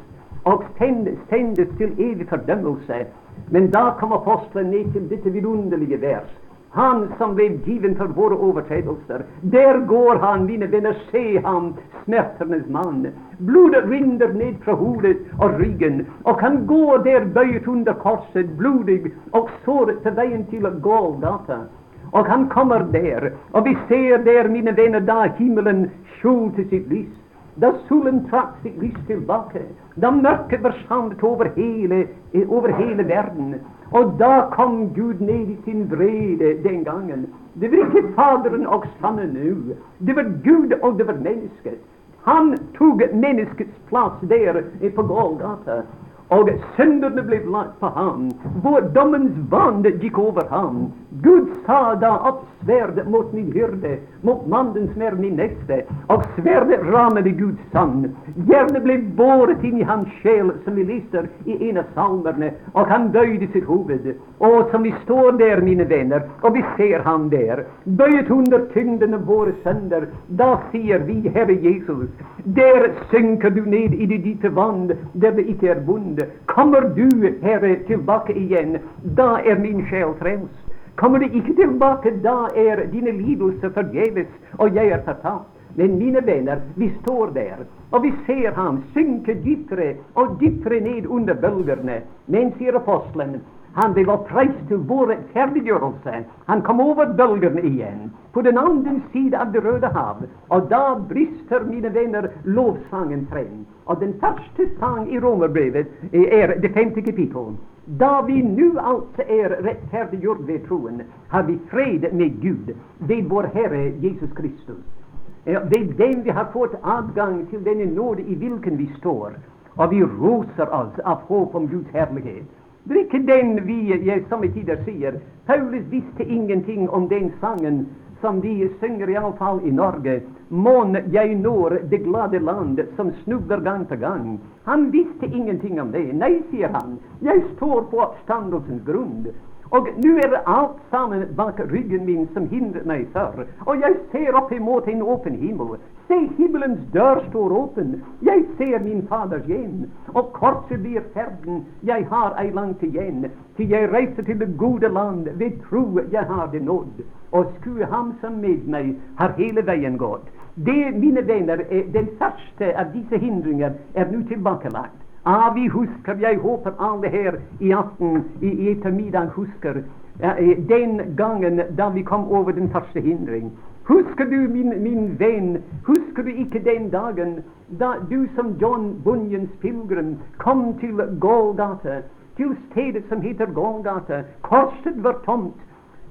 og sendes til evig fordømmelse? Men da kom apostelen ned til dette vidunderlige vers. Han som ble given for våre overtredelser. Der går han, mine venner, se ham, smertenes mann. Blodet rinner ned fra hodet og ryggen, og han går der bøyet under korset, blodig og såret til veien til Gålgata. Og han kommer der, og vi ser der, mine venner, da himmelen skjulte sitt lys. Da solen trakk sitt lys tilbake, da mørket forsvant over over hele verden, og da kom Gud ned i sin vrede den gangen. Det var ikke Faderen og Sønnen nå. Det var Gud, og det var mennesket. Han tok menneskets plass der på Golgata. Og synderne ble lagt på ham. Hvor dommens vann gikk over ham. Gud sa da opp sverdet mot min hyrde, mot mannen som er min neste. Og sverdet rammet Guds sann. Hjernen ble båret inn i hans sjel, som vi leser i en av salmerne. Og han bøyde sitt hoved. Og som vi står der, mine venner, og vi ser ham der, bøyet under tyngden av våre sønder, da sier vi, Herre Jesus, der synker du ned i det dype vann, der det ikke er vondt. Kommer du, Herre, tilbake igjen, da er min sjel frelst. Kommer du ikke tilbake, da er dine lidelser forgjeves, og jeg er fortapt. Men mine venner, vi står der, og vi ser ham synke dypere og dypere ned under bølgene. Men, sier apostelen, han ble oppreist til vår rettferdiggjørelse. Han kom over bølgene igjen, på den andre side av Det røde hav. Og da brister, mine venner, lovsangen frem. Og den første sang i romerbrevet er det femte kapittel. Da vi nå altså er rettferdiggjort ved troen, har vi fred med Gud ved vår Herre Jesus Kristus. Ved dem vi har fått adgang til denne nåde i hvilken vi står. Og vi roser oss av håp om Guds herlighet. Det er ikke den vi jeg somme tider sier. Paulus visste ingenting om den sangen som de synger iallfall i Norge. Mon jeg når det glade land som snubler gang på gang. Han visste ingenting om det. Nei, sier han. Jeg står på oppstandelsens grunn. Og nå er det alt sammen bak ryggen min som hindrer meg før. Og jeg ser opp imot en åpen himmel. Se, himmelens dør står åpen. Jeg ser min Faders hjem. Og korset blir ferden. Jeg har ei langt igjen. Til jeg reiser til det gode land. Ved tro jeg har det nådd. Og skue ham som med meg har hele veien gått. Det, mine venner, er den første av disse hindringer er nå tilbakelagt. Ah, vi husker, jeg håper alle her i aften, i, i ettermiddag husker den gangen da vi kom over den første hindring. Husker du, min, min venn, husker du ikke den dagen da du som John Bunyans pilegrim kom til Golgata, til stedet som heter Golgata? Korset var tomt.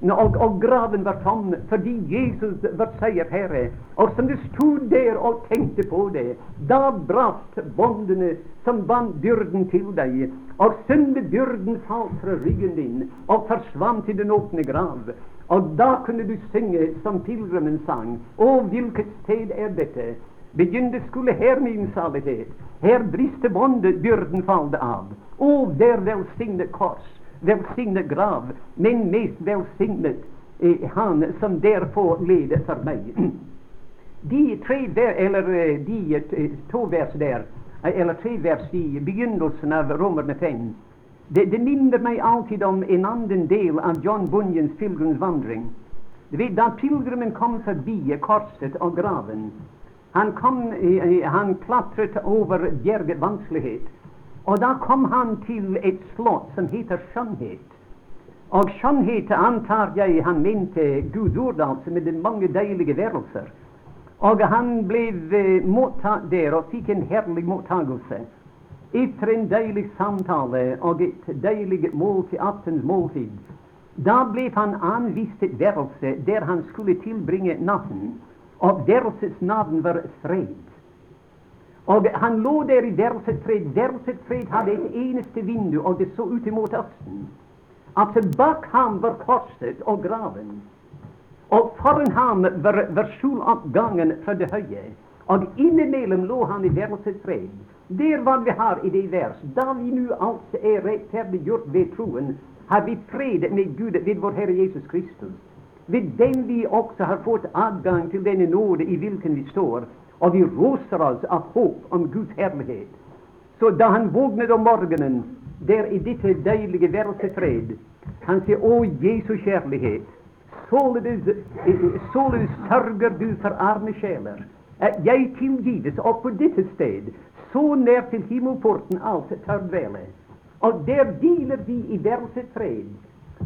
Og, og, graven var tom fordi Jesus var seierherre. Og som du stod der og tenkte på det, da brast båndene som bandt byrden til deg, og syndebyrden falt fra ryggen din og forsvant i den åpne grav. Og da kunne du synge som pilegrimen sang. Å, hvilket sted er dette? Begynte skulle her min salighet. Her briste båndet, byrden falt av. Å, der velsignet kors, velsignet grav, men mest velsignet eh, han som derfor leder for meg. <clears throat> De tre der, eller eh, de eh, to vers der, eh, eller tre vers i begynnelsen av Romerne 5, det, det, minner meg alltid om en annen del av John Bunyans pilegrimsvandring. Da pilegrimen kom forbi korset og graven, han, kom, han klatret over bjerget vanskelighet. Og da kom han til et slott som heter Skjønnhet. Og skjønnhet antar jeg han mente Gud ord, altså, med de mange deilige værelser. Og han ble eh, mottatt der og fikk en herlig mottagelse. Etter en deilig samtale og et deilig måltid, aftens måltid, da ble han anvist et værelse der han skulle tilbringe natten. Og værelsets navn var Fred. Og han lå der i værelsets fred. Værelsets fred hadde et eneste vindu, og det så ut imot østen. Altså bak ham var korset og graven. Og foran ham var, var skjuloppgangen fra det høye. Og innimellom lå han i værelsets fred. Der var vi har i det vers. Da vi nå altså er rettferdiggjort ved troen, har vi fred med Gud ved vår Herre Jesus Kristus. Ved dem vi også har fått adgang til denne nåde i hvilken vi står. Og vi roser oss av håp om Guds herlighet. Så da han våknet om morgenen, der i dette deilige værelsesfred, han sier 'Å, Jesu kjærlighet'. Således, således sørger du for arme sjeler. Jeg tilgives, og på dette sted, så nær til himmelporten alt tør dvele. Og der hviler vi i verdens fred.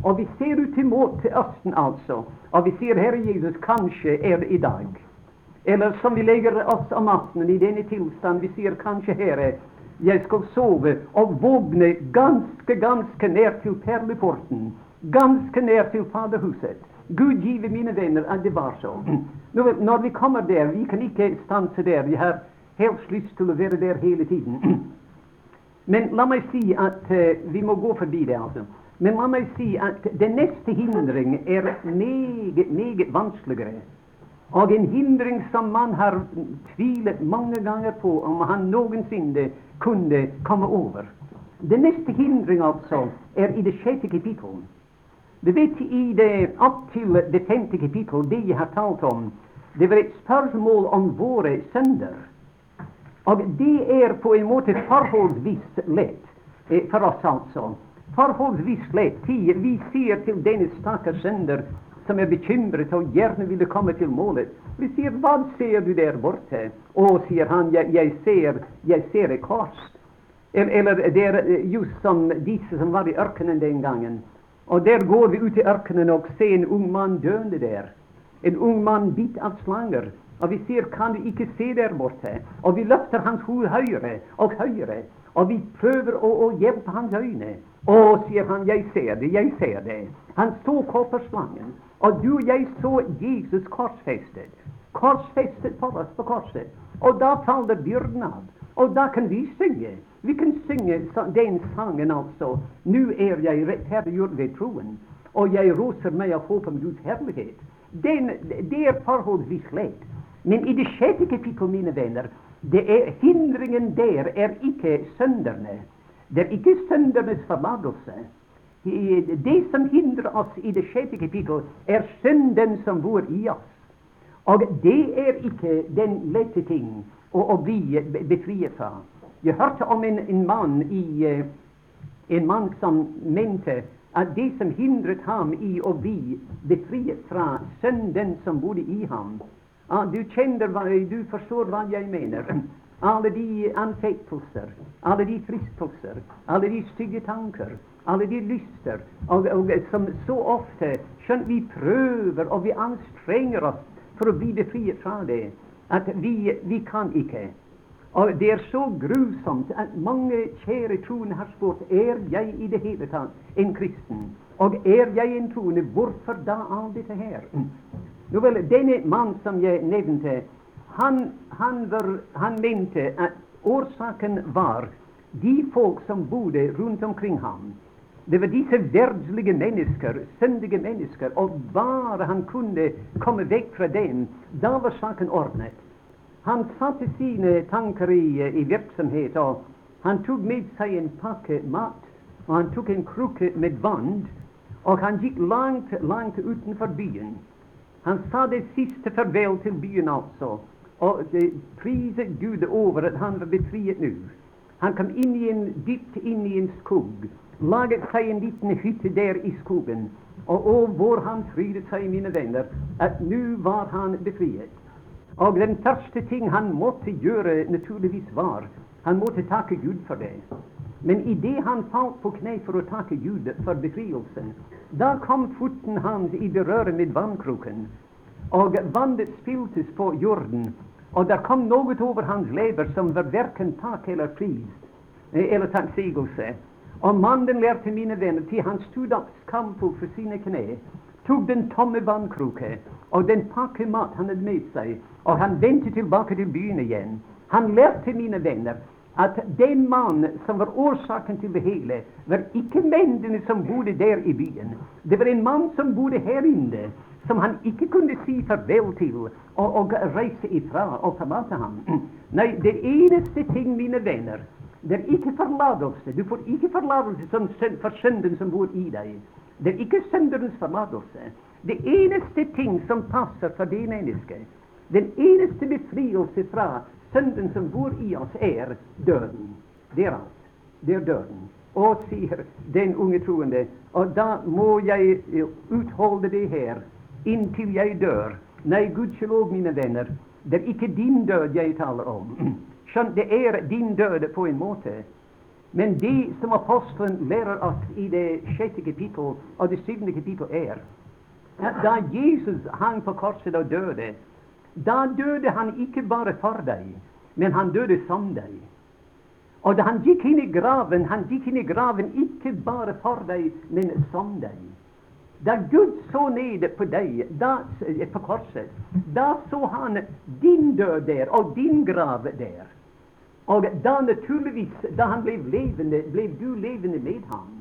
Og vi ser ut imot til Østen, altså. Og vi sier Herre Jesus, kanskje er det i dag. Eller som vi legger oss om natten i denne tilstand, vi sier kanskje Herre, jeg skal sove og vågne ganske, ganske nær til perleporten. Ganske nær til Faderhuset. Gud give mine venner at det var så. Nå, når vi kommer der, vi kan ikke stanse der. Vi har helst lyst til å være der hele tiden. Men la meg si at uh, vi må gå forbi det, altså. Men la meg si at den neste hindring er meget, meget vanskeligere. Og en hindring som man har tvilet mange ganger på om han noensinne kunne komme over. Den neste hindring altså er i det sjette kapittel. Du vet, i det, opp til det femte kapittel, det jeg har talt om, det var et spørsmål om våre sønder. Og det er på en måte forholdsvis lett eh, for oss, altså. Forholdsvis lett. Vi sier til denne stakkars synder som er bekymret og gjerne ville komme til målet. Vi sier 'Hva ser du der borte?' 'Å', sier han, jeg, ser, jeg ser et kors'. Eller det er eh, just som disse som var i ørkenen den gangen. Og der går vi ut i ørkenen og ser en ung mann døende der. En ung mann bitt av slanger. Og vi sier, kan du ikke se der borte? Og vi løfter hans hode høyere og høyere. Og vi prøver å, å hjelpe hans øyne. Å, sier han, jeg ser det, jeg ser det. Han så kopperslangen. Og du og jeg så Jesus korsfestet. Korsfestet for oss på korset. Og da faller byrden av. Og da kan vi synge. Vi kan synge den sangen altså. Nå er jeg rettferdiggjort ved troen, og jeg roser meg av håp om Guds herlighet. Det er forholdsvis lett. Men i det sjette kapittel, mine venner, det er hindringen der er ikke sønderne. Det er ikke søndernes forlatelse. Det som hindrer oss i det sjette kapittel, er synden som bor i oss. Og det er ikke den lette ting å, å bli befriet fra. Jeg hørte om en, en mann i, uh, en mann som mente at det som hindret ham i å bli befriet fra synden som bodde i ham ah, Du kjenner hva, du forstår hva jeg mener. Alle de anfektelser, alle de fristelser, alle de stygge tanker, alle de lyster og, og, som så ofte skjønt vi prøver og vi anstrenger oss for å bli befriet fra det, at vi, vi kan ikke. Og det er så grusomt at mange kjære troende har spurt er jeg i det hele tatt en kristen. Og er jeg en troende, hvorfor da alt dette her? Nå vel, Denne mann som jeg nevnte, han, han, var, han mente at årsaken var de folk som bodde rundt omkring ham. Det var disse verdslige mennesker, syndige mennesker, og bare han kunne komme vekk fra dem, da var saken ordnet. Han satte sine tanker i, i virksomhet, og han tok med seg en pakke mat, og han tok en krukke med vann, og han gikk langt, langt utenfor byen. Han sa det siste farvel til byen, altså, og priset Gud over at han var befriet nå. Han kom inn i en, dypt inn i en skog, laget seg en liten hytte der i skogen, og, og hvor han frydet seg, mine venner, at nå var han befriet. Og den første ting han måtte gjøre, naturligvis var han måtte takke Gud for det. Men idet han falt på kne for å takke Gud for befrielsen, da kom foten hans i berøring med vannkroken, og vannet spiltes på jorden, og der kom noe over hans lever som var verken takk eller pris, eh, eller takksigelse. Og mannen lærte mine venner til han stod opp skamfull for sine kne, tok den tomme vannkroken og den pakke mat han hadde med seg, og han vendte tilbake til byen igjen. Han lærte mine venner at den mannen som var årsaken til det hele, var ikke mennene som bodde der i byen. Det var en mann som bodde her inne, som han ikke kunne si farvel til og, og reise ifra og forlate ham. Nei, det eneste ting, mine venner, det er ikke forlatelse. Du får ikke forlatelse for synden som bor i deg. Det er ikke synderens forlatelse. Det eneste ting som passer for det mennesket, den eneste befrielse fra Synden som bor i oss, er døden. Det er alt. Det er døden. Og, sier den unge troende, og da må jeg utholde det her inntil jeg dør. Nei, gudskjelov, mine venner, det er ikke din død jeg taler om. <clears throat> Skjønt, det er din død på en måte. Men det som apostelen lærer oss i det sjette kapittel og det syvende kapittel, er at da Jesus hang på korset og døde, da døde han ikke bare for deg, men han døde som deg. Og da han gikk inn i graven, han gikk inn i graven ikke bare for deg, men som deg. Da Gud så ned på deg da, på korset, da så han din død der og din grav der. Og da naturligvis, da han ble levende, ble du levende med ham.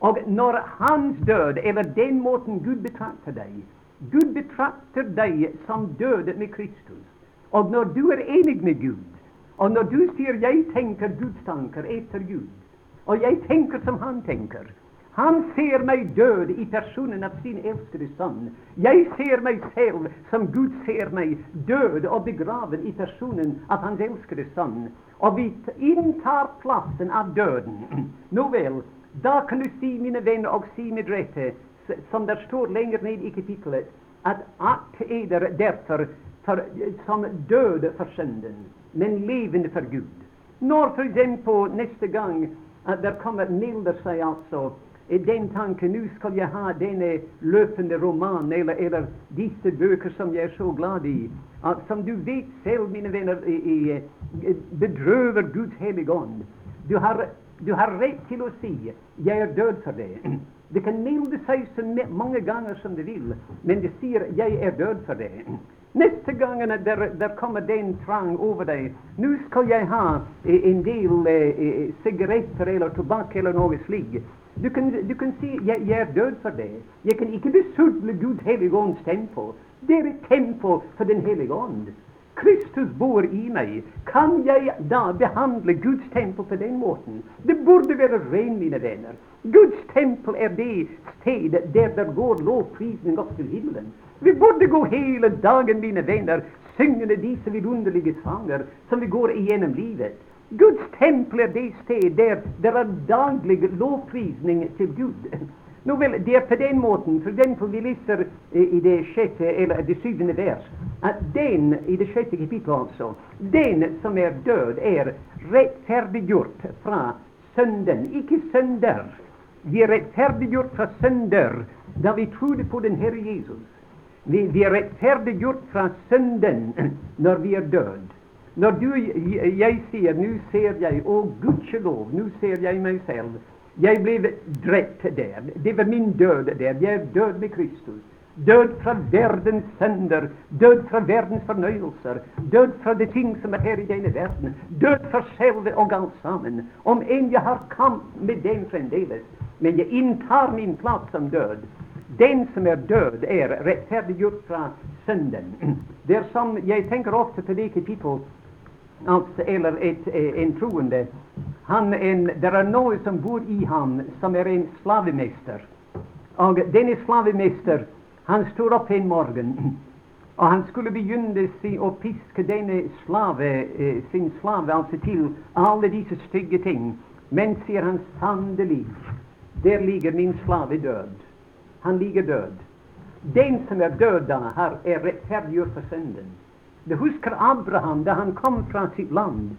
Og når hans død, eller den måten Gud betrakter deg, Gud betrakter deg som døde med Kristus. Og når du er enig med Gud, og når du sier 'jeg tenker Guds tanker etter Gud', og jeg tenker som han tenker Han ser meg død i personen av sin elskede sønn. Jeg ser meg selv som Gud ser meg, død og begravet i personen av hans elskede sønn. Og vi inntar plassen av døden. <clears throat> Nå vel, da kan du si, mine venner, og si med rette som det står lenger ned i kapittelet, at at eder derfor for, som døde for synden, men levende for Gud. Når f.eks. neste gang at der kommer melder seg altså den tanken nå skal jeg ha denne løpende romanen eller, eller disse bøker som jeg er så glad i, at, som du vet selv, mine venner, i, i, bedrøver Guds hellige ånd. Du har, du har rett til å si 'jeg er død for det'. Det kan melde seg så mange ganger som det vil, men det sier 'jeg er død for det'. Neste gang der, der kommer den trang over deg 'Nå skal jeg ha en del eh, eh, eller tobakk eller noe slikt'. Du kan, du kan si jeg, 'jeg er død for det'. Jeg kan ikke besudle Guds hellige ånds tempel. Det er et tempel for Den hellige ånd. Kristus bor i meg. Kan jeg da behandle Guds tempel på den måten? Det burde være ren, mine venner. Guds tempel er det sted der det går lovprisning opp til himmelen. Vi burde gå hele dagen, mine venner, syngende disse vidunderlige sanger som vi går igjennom livet. Guds tempel er det sted der det er daglig lovprisning til Gud. Nå vel, Det er på den måten, for eksempel vi leser i det sjette eller det syvende vers, at den i det sjette kapittelet altså, den som er død, er rettferdiggjort fra synden, ikke synder. Vi er rettferdiggjort fra synder da vi trodde på den Herre Jesus. Vi, vi er rettferdiggjort fra synden <clears throat> når vi er død. Når du, jeg sier 'nå ser jeg', å gudskjelov, nå ser jeg meg selv. Jeg ble drept der. Det var min død der. Jeg er død med Kristus. Død fra verdens sender, død fra verdens fornøyelser, død fra de ting som er her i denne verden, død for selve og alt sammen. Om enn jeg har kamp med dem fremdeles, men jeg inntar min plass som død. Den som er død, er rettferdiggjort fra synden. <clears throat> Det er som Jeg tenker ofte på det kapittel, altså, eller et, en troende. Han en, det er noe som bor i ham, som er en slavemester. Og denne slavemester, han står opp en morgen, og han skulle begynne å piske denne slave, eh, sin slave altså til alle disse stygge ting. Men sier han sannelig, der ligger min slave død. Han ligger død. Den som er død da, her, er rettferdiggjort for synden. Du husker Abraham da han kom fra sitt land,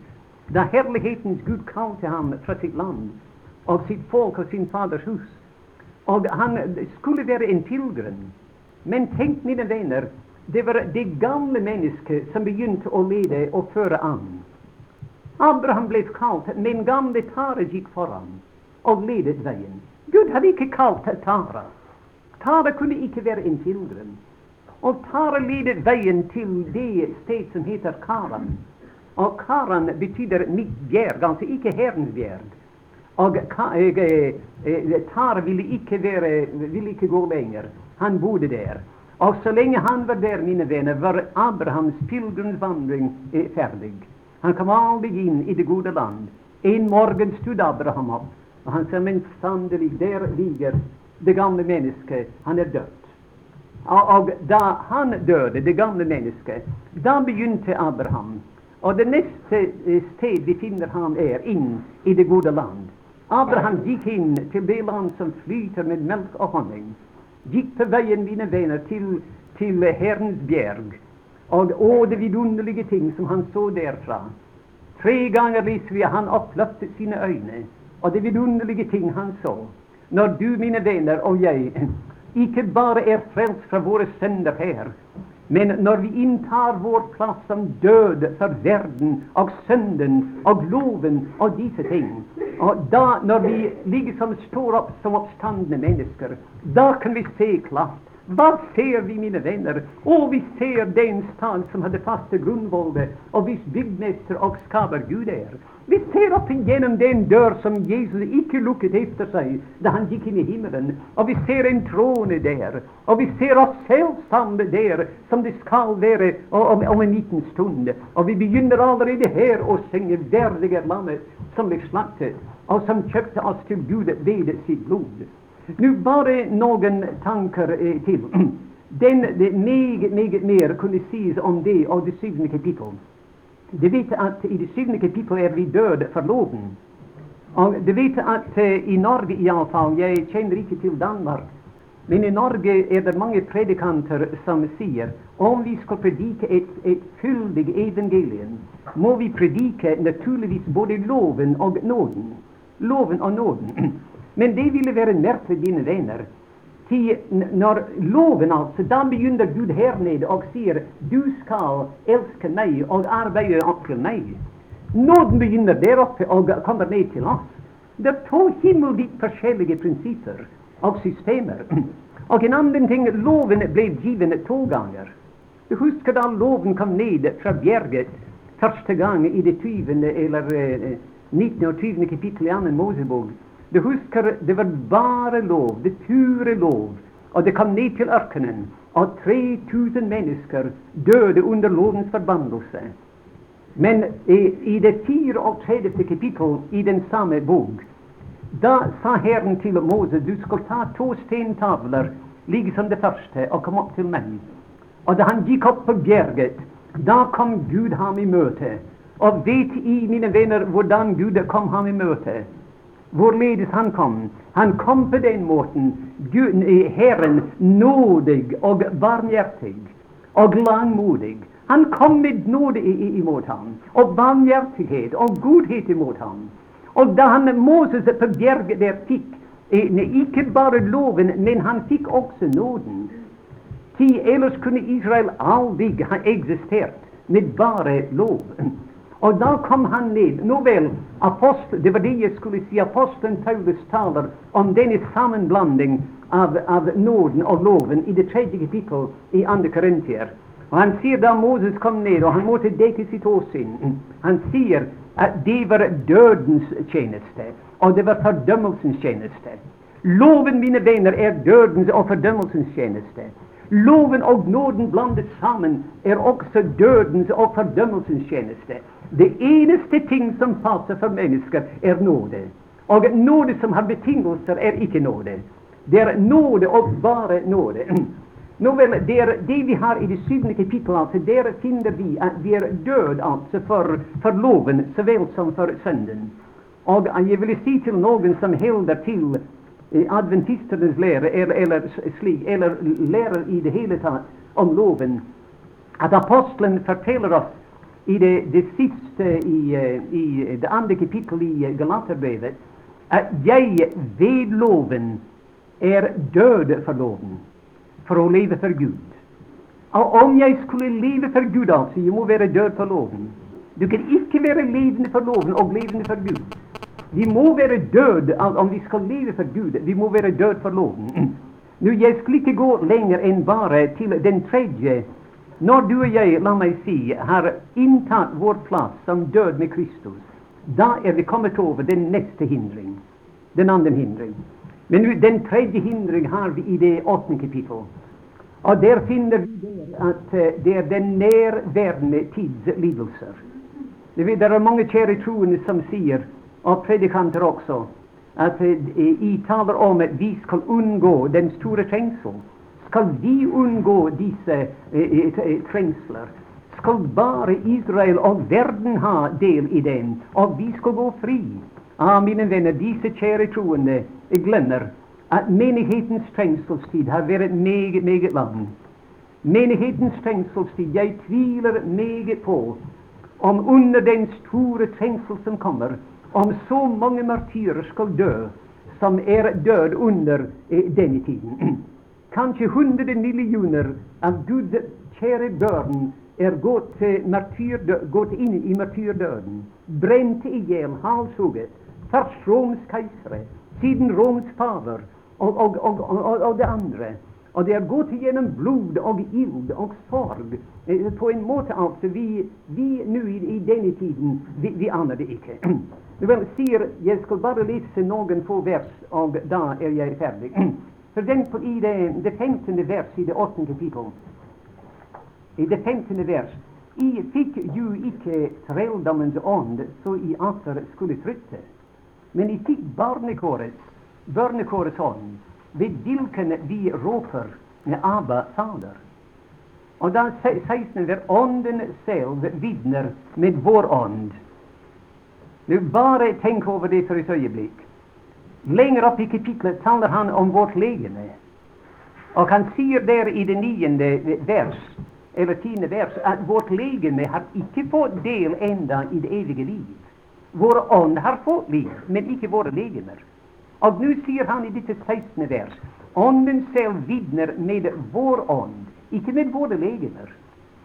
da herlighetens Gud kalte ham fra sitt land og sitt folk og sin faders hus. Og han skulle være en pilegrim. Men tenk, mine venner, det var det gamle mennesket som begynte å lede og føre an. Abraham ble kalt, men gamle Tara gikk foran og ledet veien. Gud hadde ikke kalt Tara. Tara kunne ikke være en pilegrim. Og tar ledet veien til det sted som heter Karan. Og Karan betyr mitt bjerg, altså ikke Herrens bjerg. Og eh, eh, Tara ville ikke, være, ville ikke gå lenger. Han bodde der. Og så lenge han var der, mine venner, var Abrahams pilegrimsvandring eh, ferdig. Han kom aldri inn i det gode land. En morgen stod Abraham opp, og han sa, men sannelig, der ligger det gamle mennesket. Han er død. Og, da han døde, det gamle mennesket, da begynte Abraham. Og det neste eh, sted vi finner ham, er inn i det gode land. Abraham gikk inn til det land som flyter med melk og honning. Gikk på veien, mine venner, til, til Herrens bjerg. Og å, det vidunderlige ting som han så derfra. Tre ganger leser vi han oppløftet sine øyne, og det vidunderlige ting han så. Når du, mine venner, og jeg ikke bare er frelst fra våre synder her, men når vi inntar vår plass som døde for verden og synden og loven og disse ting, og da, når vi ligger som står opp som oppstandende mennesker, da kan vi se klart hva ser vi, mine venner? Å, vi ser den stad som hadde faste grunnvolde, og hvis byggmester og skaper Gud er. Vi ser opp igjennom den dør som Jesus ikke lukket etter seg da han gikk inn i himmelen. Og vi ser en trone der. Og vi ser oss selv sammen der, som det skal være om, om en liten stund. Og vi begynner allerede her å synge 'Verdig er som ble slaktet', og som kjøpte oss til Gud ved sitt blod. Nå bare noen tanker eh, til. <clears throat> Den, det meget, meget mer kunne sies om det og det syvende kapittel. Du vet at i det syvende kapittel er vi døde for loven. Og du vet at eh, i Norge iallfall Jeg kjenner ikke til Danmark. Men i Norge er det mange predikanter som sier om vi skal predike et, et fyldig evangelium, må vi predike naturligvis både loven og nåden. Loven og nåden. <clears throat> Men det ville være merkelig, dine venner. Når loven altså, Da begynner Gud her nede og sier du skal elske meg og arbeide til meg. Nåden begynner der oppe og kommer ned til oss. Det er to himmelvidt forskjellige prinsipper og systemer. <clears throat> Og en annen ting, loven ble givet to ganger. Du husker da loven kom ned fra bjerget første gang i det 20. eller eh, 19. og 20. kapittel i annen Mosebok. Du husker, det var bare lov, det pure lov. Og det kom ned til ørkenen, og 3000 mennesker døde under lovens forbannelse. Men i, i det 34. kapittel i den samme bok, da sa Herren til Moses du skal ta to stentavler, liksom det første, og komme opp til meg. Og da han gikk opp på bjerget, da kom Gud ham i møte. Og vet I, mine venner, hvordan Gud kom ham i møte? Hvorledes han kom. Han kom på den måten. Gud, Herren nådig og barmhjertig og langmodig. Han kom med nåde imot ham, og barmhjertighet og godhet imot ham. Og da han Moses på bjerget der fikk ikke bare loven, men han fikk også nåden. Til ellers kunne Israel aldri ha eksistert med bare loven. Og da kom han ned. Nå vel, apostel, det var det jeg skulle si. Apostelen Paulus taler om denne sammenblanding av, av nåden og loven i det tredje kapittel i andre Korintier. Og Han sier da Moses kom ned, og han måtte dekke sitt åsyn Han sier at det var dødens tjeneste, og det var fordømmelsens tjeneste. Loven, mine venner, er dødens og fordømmelsens tjeneste. Loven og nåden blandet sammen er også dødens og fordømmelsens tjeneste. Det eneste ting som passer for mennesker, er nåde. Og nåde som har betingelser, er ikke nåde. Det er nåde og bare nåde. <clears throat> Nå vel, det, er det vi har i det syvende kapittel, altså, der finner vi at vi er død altså for, for loven så vel som for sønnen. Og jeg vil si til noen som holder til adventistenes lære, eller, eller, slik, eller lærer i det hele tatt om loven, at apostelen forteller oss i det, det siste i, i, det andre kapittel i Galaterbrevet at jeg ved loven er død for loven for å leve for Gud. Og om jeg skulle leve for Gud, altså, jeg må være død for loven. Du kan ikke være levende for loven og levende for Gud. Vi må være døde om vi skal leve for Gud. Vi må være døde for loven. Nå, Jeg skal ikke gå lenger enn bare til den tredje. Når du og jeg, la meg si, har inntatt vår plass som død med Kristus, da er vi kommet over den neste hindring. Den andre hindring. Men den tredje hindring har vi i det åttende kapittel. Og der finner vi at uh, det er den nærværende tids lidelser. Det er mange kjære troende som sier og predikanter også, at de taler om at vi skal unngå den store trengsel. Skal vi unngå disse eh, eh, trengsler? Skal bare Israel og verden ha del i den, og vi skal gå fri? Ah, mine venner, disse kjære troende glemmer at menighetens trengselstid har vært meget, meget lang. Menighetens trengselstid, jeg tviler meget på om under den store trengsel som kommer, om så mange martyrer skal dø som er død under eh, denne tiden. <clears throat> Kanskje hundre millioner av Gud kjære børn er gått, gått inn i martyrdøden, brent i hjel, halshugget, først Roms keisere, siden Roms fader og, og, og, og, det andre. Og det er gått gjennom blod og ild og sorg. Eh, på en måte altså Vi, vi nå i, i, denne tiden, vi, vi aner det ikke. <clears throat> Vel, sier Jeg skal bare lese noen få vers, og da er jeg ferdig. <clears throat> For eksempel i det, det 15. vers i det 8. kapittel. I det 15. vers I fikk jo ikke trelldommens ånd så i atter skulle frytte, men I fikk barnekårets, barnekårets ånd, ved hvilken vi råper med Abba Fader. Og da 16. vers Ånden selv vitner med vår ånd nå bare tenk over det for et øyeblikk. Lenger opp i kapitlet taler han om vårt legeme. Og han sier der i det niende vers, eller tiende vers, at vårt legeme har ikke fått del enda i det evige liv. Vår ånd har fått liv, men ikke våre legemer. Og nå sier han i dette 16. vers Ånden selv vitner med vår ånd, ikke med våre legemer.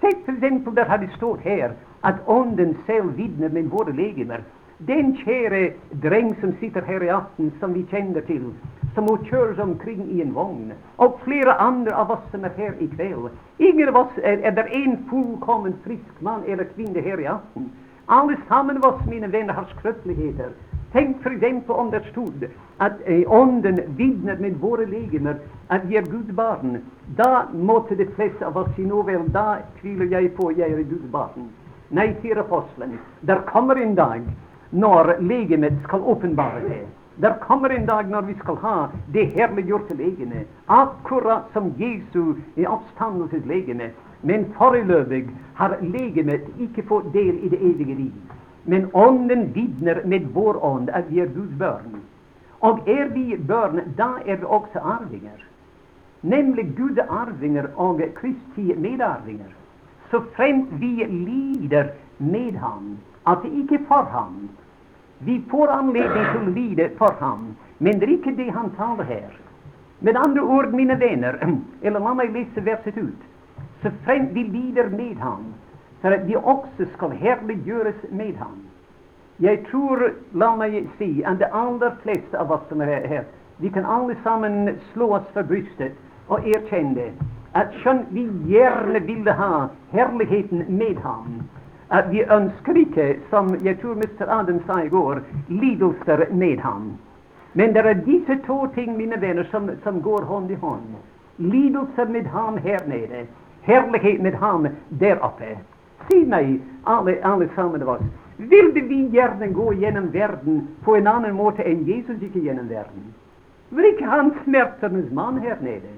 Se eksempel, der har det stått her at Ånden selv vitner med våre legemer. Den kjære dreng som sitter her i aften, som vi kjenner til, som må kjøres omkring i en vogn, og flere andre av oss som er her i kveld. Ingen av oss er, er det en fullkommen frisk mann eller kvinne her i aften. Alle sammen av oss, mine venner, har skrøpeligheter. Tenk eksempel om det stod at eh, Ånden vitner med våre legemer at vi er Guds barn. Da måtte de fleste av oss si nå vel, da tviler jeg på jeg er Guds barn. Nei, sier apostelen, der kommer en dag når legemet skal åpenbare det. Der kommer en dag når vi skal ha det herliggjorte legene, akkurat som Jesu i oppstandelses legeme. Men foreløpig har legemet ikke fått del i det evige liv. Men Ånden vitner med vår ånd at vi er Guds barn. Og er vi barn, da er vi også arvinger. Nemlig Guds arvinger og Kristi medarvinger. Så fremt vi lider med ham, Altså ikke for ham. Vi får anledning til å lide for ham, men det er ikke det han taler her. Med andre ord, mine venner, eller la meg lese verset ut, så fremt vi lider med ham, for at vi også skal herliggjøres med ham. Jeg tror, la meg si, at de aller fleste av oss som er her, vi kan alle sammen slå oss for brystet og erkjenne at skjønt vi gjerne ville ha herligheten med ham, at vi ønsker ikke, som jeg tror Mr. Adam sa i går, lidelser med ham. Men det er disse to ting, mine venner, som, som går hånd i hånd. Lidelser med ham her nede, herlighet med ham der oppe. Si meg, alle, alle sammen av oss, ville vi gjerne gå gjennom verden på en annen måte enn Jesus gikk gjennom verden? Var ikke han smertenes mann her nede?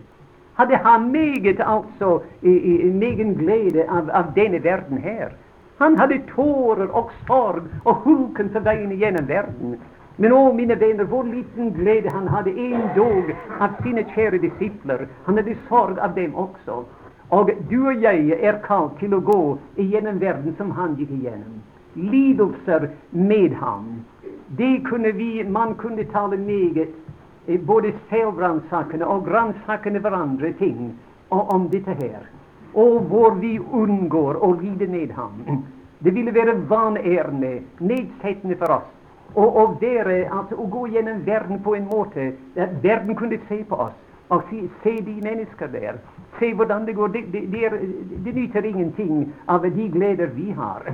Hadde han meget altså i, i, megen glede av, av denne verden her? Han hadde tårer og sorg og hulken for veien gjennom verden. Men å, mine venner, hvor liten glede han hadde en dog av sine kjære disipler. Han hadde sorg av dem også. Og du og jeg er kalt til å gå igjennom verden som han gikk igjennom. Lidelser med ham. Det kunne vi, Man kunne tale meget, eh, både selvransakende og ransakende hverandre ting og om dette her. Og hvor vi unngår å lide ned ham. Det ville være vanærende, nedsettende for oss og, og være, altså, å gå gjennom verden på en måte at verden kunne se på oss og si Se de mennesker der. Se hvordan det går. Det, det, det, er, nyter ingenting av de gleder vi har.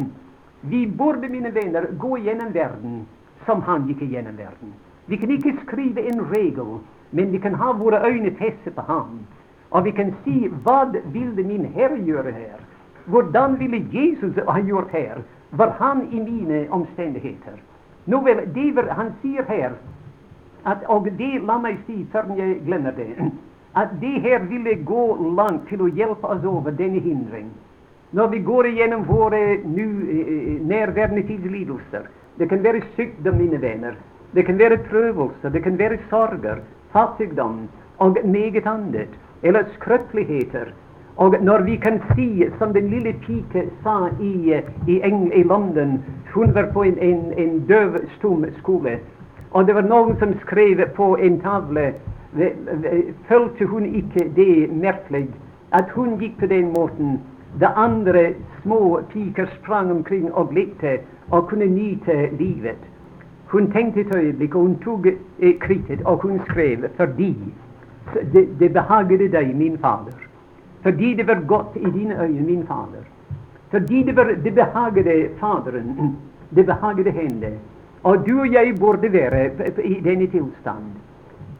Vi burde, mine venner, gå gjennom verden som han gikk gjennom verden. Vi kan ikke skrive en regel, men vi kan ha våre øyne festet på ham. Og vi kan si hva ville min Herre gjøre her? Hvordan ville Jesus ha gjort her? Var han i mine omstendigheter? Nå vel, det Han sier her at, Og det la meg si før jeg glemmer det, at det her ville gå langt til å hjelpe oss over denne hindring. Når vi går igjennom våre nu, eh, nærværende tidslidelser Det kan være sykdom, mine venner. Det kan være prøvelser. Det kan være sorger, fattigdom og meget annet. Eller skrøpeligheter og når vi kan si, som den lille pike sa i, i, i London Hun var på en, en, en døv, skole, og det var noen som skrev på en tavle Følte hun ikke det merkelig at hun gikk på den måten? Da andre små piker sprang omkring og lekte og kunne nyte livet? Hun tenkte et øyeblikk, og hun tok eh, krittet, og hun skrev fordi det, det behaget deg, min fader fordi det var godt i dine øyne, min Fader. Fordi det, var, det behagede Faderen, det behagede henne. Og du og jeg burde være i denne tilstand.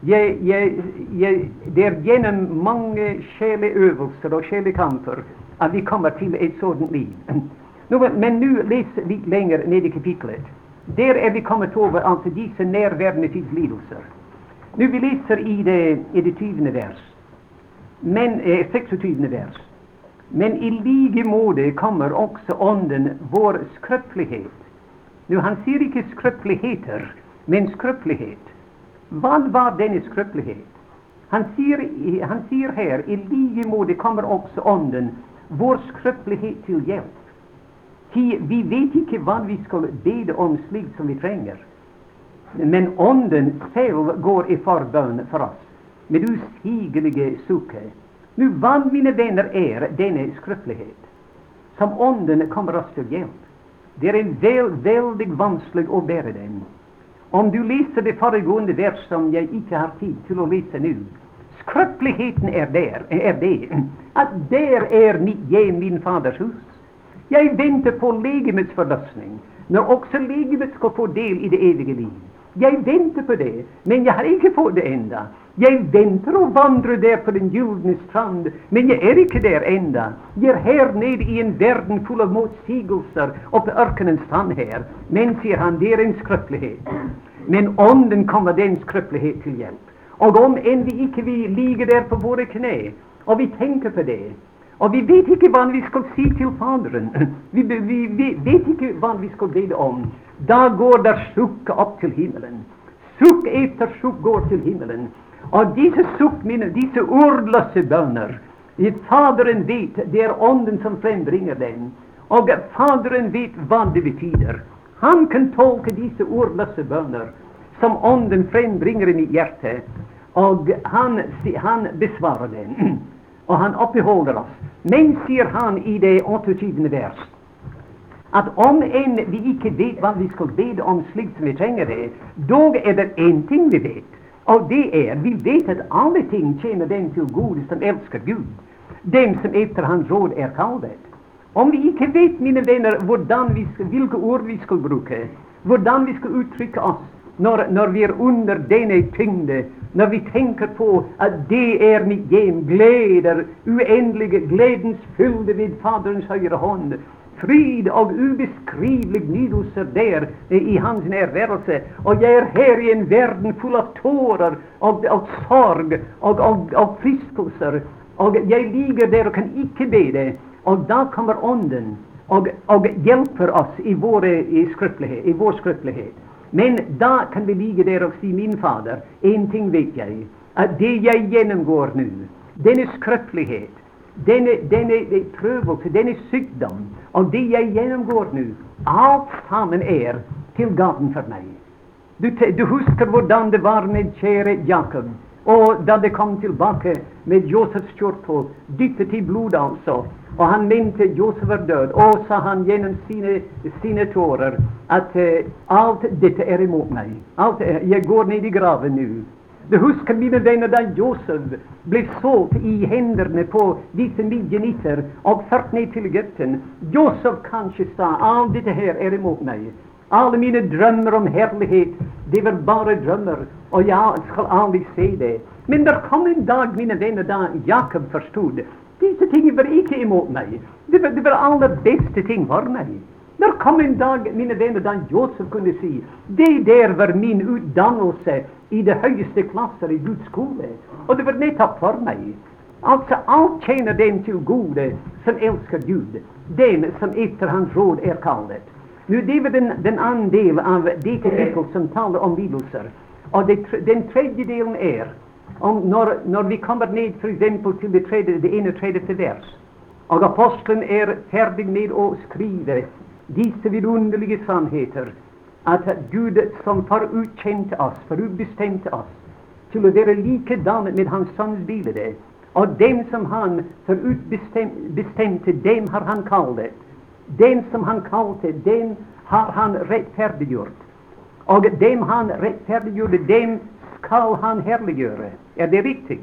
Jeg, jeg, jeg, det er gjennom mange sjeleøvelser og sjelekamper at vi kommer til et sånt liv. Nå, men nå les litt lenger ned i kapitlet. Der er vi kommet over altså disse nærværende tidslidelser. Nå vi leser i det, i det 20. vers men, eh, 26. vers. Men i like måte kommer også Ånden vår skrøpelighet. Han sier ikke skrøpeligheter, men skrøpelighet. Hva var denne skrøpelighet? Han sier, han sier her i like måte kommer også Ånden vår skrøpelighet til hjelp. Vi vet ikke hva vi skal bede om slik som vi trenger. Men Ånden selv går i forbønn for oss med usigelige sukker. Nu, hva, mine venner, er denne skrøpelighet? Som Ånden kommer oss til hjelp. Det er vel, veldig vanskelig å bære den. Om du leser det foregående vers som jeg ikke har tid til å lese nå Skrøpeligheten er der, er det at der er hjem, min Faders hus. Jeg venter på legemets forløsning, når også legemet skal få del i det evige liv. Jeg venter på det, men jeg har ikke fått det enda. Jeg venter og vandrer der på den gylne strand, men jeg er ikke der enda. Jeg er her nede i en verden full av motsigelser oppe ørkenens strand her. Men, sier han, det er en skrøpelighet. Men ånden kommer den skrøpelighet til hjelp. Og om enn vi ikke vi ligger der på våre kne, og vi tenker på det, og vi vet ikke hva vi skal si til Faderen. Vi, vi, vi vet ikke hva vi skal bede om. Da går det sukk opp til himmelen. Sukk etter sukk går til himmelen. Og disse sukk mine, disse ordløse bønner Faderen vet det er Ånden som frembringer den. Og Faderen vet hva det betyr. Han kan tolke disse ordløse bønner som Ånden frembringer i mitt hjerte. Og han, han besvarer den og han oppreholder oss. Men, sier han i det 28. vers, at om enn vi ikke vet hva vi skal bede om slik som vi trenger det, dog er det én ting vi vet, og det er vi vet at alle ting tjener dem til gode som elsker Gud, dem som etter Hans råd er kallet. Om vi ikke vet, mine venner, vi hvilke ord vi skal bruke, hvordan vi skal uttrykke oss, når, når vi er under denne tyngde, når vi tenker på at det er mitt hjem, gleder, uendelige gledens fylde ved Faderens høyre hånd, fryd og ubeskrivelig nydelser der i hans nærværelse. Og jeg er her i en verden full av tårer og, og sorg og, og, og fristelser. Og jeg ligger der og kan ikke be det. Og da kommer Ånden og, og hjelper oss i, våre, i, i vår skrøpelighet. Men da kan vi ligge der og si, min Fader, én ting vet jeg, at det jeg gjennomgår nå, denne skrøpelighet, denne, denne prøvelse, denne sykdom, og det jeg gjennomgår nå, alt sammen er til gaven for meg. Du, du, husker hvordan det var med kjære Jakob, og da det kom tilbake med Josefs kjortel, dyppet i blod altså, og han mente Josef var død, og sa han gjennom sine, sine tårer at uh, alt dette er imot meg. Alt, er, jeg går ned i graven nå. Du husker, mine venner, da Josef ble solgt i hendene på disse midjenitter og ført ned til Egypten. Josef kanskje sa alt dette her er imot meg. Alle mine drømmer om herlighet, det var bare drømmer, og jeg skal aldri se det. Men der kom en dag, mine venner, da Jakob forstod disse tingene var ikke imot meg. Det var, det var aller beste ting for meg. Der kom en dag, mine venner, da Josef kunne si det der var min utdannelse i det høyeste klasser i Guds skole. Og det var nettopp for meg. Altså, alt tjener dem til gode som elsker Gud, dem som etter Hans råd er kallet. Nå, Det var den, den andre del av det kapittel som taler om lidelser. Og det, den tredje delen er når, når vi kommer ned f.eks. til det, tredje, det 31. vers, og apostelen er ferdig med å skrive disse vidunderlige sannheter, at Gud som forutkjente oss, forutbestemte oss til å være likedan med Hans Sønns bilde, og dem som Han forutbestemte, dem har Han kalt. Den som Han kalte, dem har Han rettferdiggjort. Og dem Han rettferdiggjorde, dem skal Han herliggjøre. Er det riktig?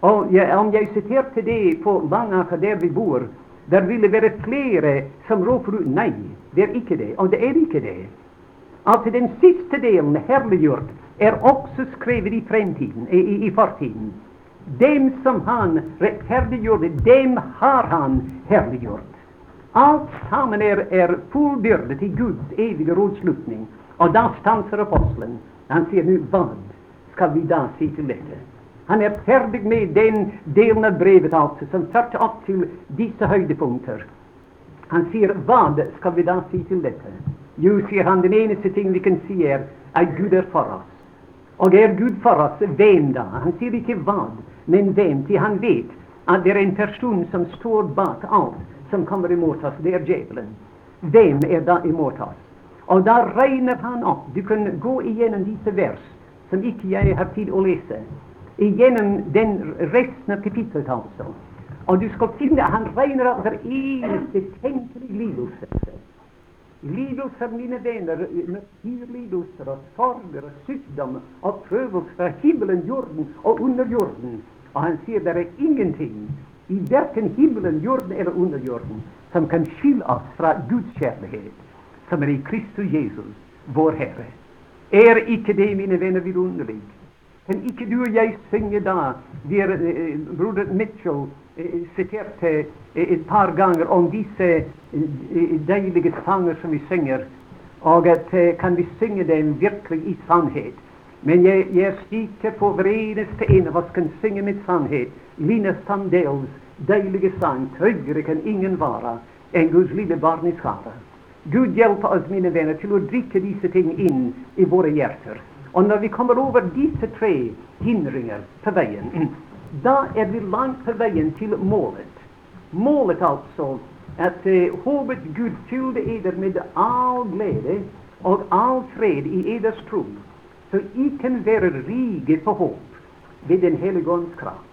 Og ja, om jeg siterte det på Langaka, der vi bor, der ville være flere som roper ut nei. Det er ikke det. Og det er ikke det. Altså den siste delen, herliggjort, er også skrevet i fremtiden, i, i, i fortiden. Dem som han rettferdiggjorde, dem har han herliggjort. Alt sammen er, er fullbyrdet i Guds evige rådslutning. Og da stanser apostelen. Han sier nå hva skal vi da si til dette? Han er ferdig med den delen av brevet altså, som førte opp til disse høydepunkter. Han sier hva skal vi da si til dette? Jo, sier han, den eneste ting vi kan si, er at Gud er for oss. Og er Gud for oss, hvem da? Han sier ikke hva, men hvem, til han vet at det er en person som står bak alt som kommer imot oss. Det er djevelen. Hvem er da imot oss? Og da regner han opp. Du kan gå igjennom disse vers, som ikke jeg har tid å lese. Igjennom den resten av kapittelet, altså. Og du skal finne han regner opp hver eneste tenkelige lidelse. Lidelser, mine venner, naturlidelser og sorger og sykdom og prøvelser fra himmelen, jorden og under jorden. Og han sier det er ingenting i verken himmelen, jorden eller under jorden som kan skille oss fra Guds kjærlighet som er i Kristus Jesus, vår Herre. Er ikke det, mine venner, vidunderlig? Kan ikke du og jeg synge da der eh, broder Mitchell eh, siterte eh, et par ganger om disse eh, deilige sanger som vi synger, og at eh, kan vi synge dem virkelig i sannhet? Men jeg, jeg er sikker på hver eneste en av oss kan synge med sannhet. Line Sandels deilige sang, tryggere kan ingen være enn Guds lille barn i skara. Gud hjelpe oss, mine venner, til å drikke disse ting inn i våre hjerter. Og når vi kommer over disse tre hindringer på veien, <clears throat> da er vi langt på veien til målet. Målet altså at uh, håpet Gud fylte eder med all glede og all fred i eders tro, så I kan være rike på håp ved Den hellige ånds kraft.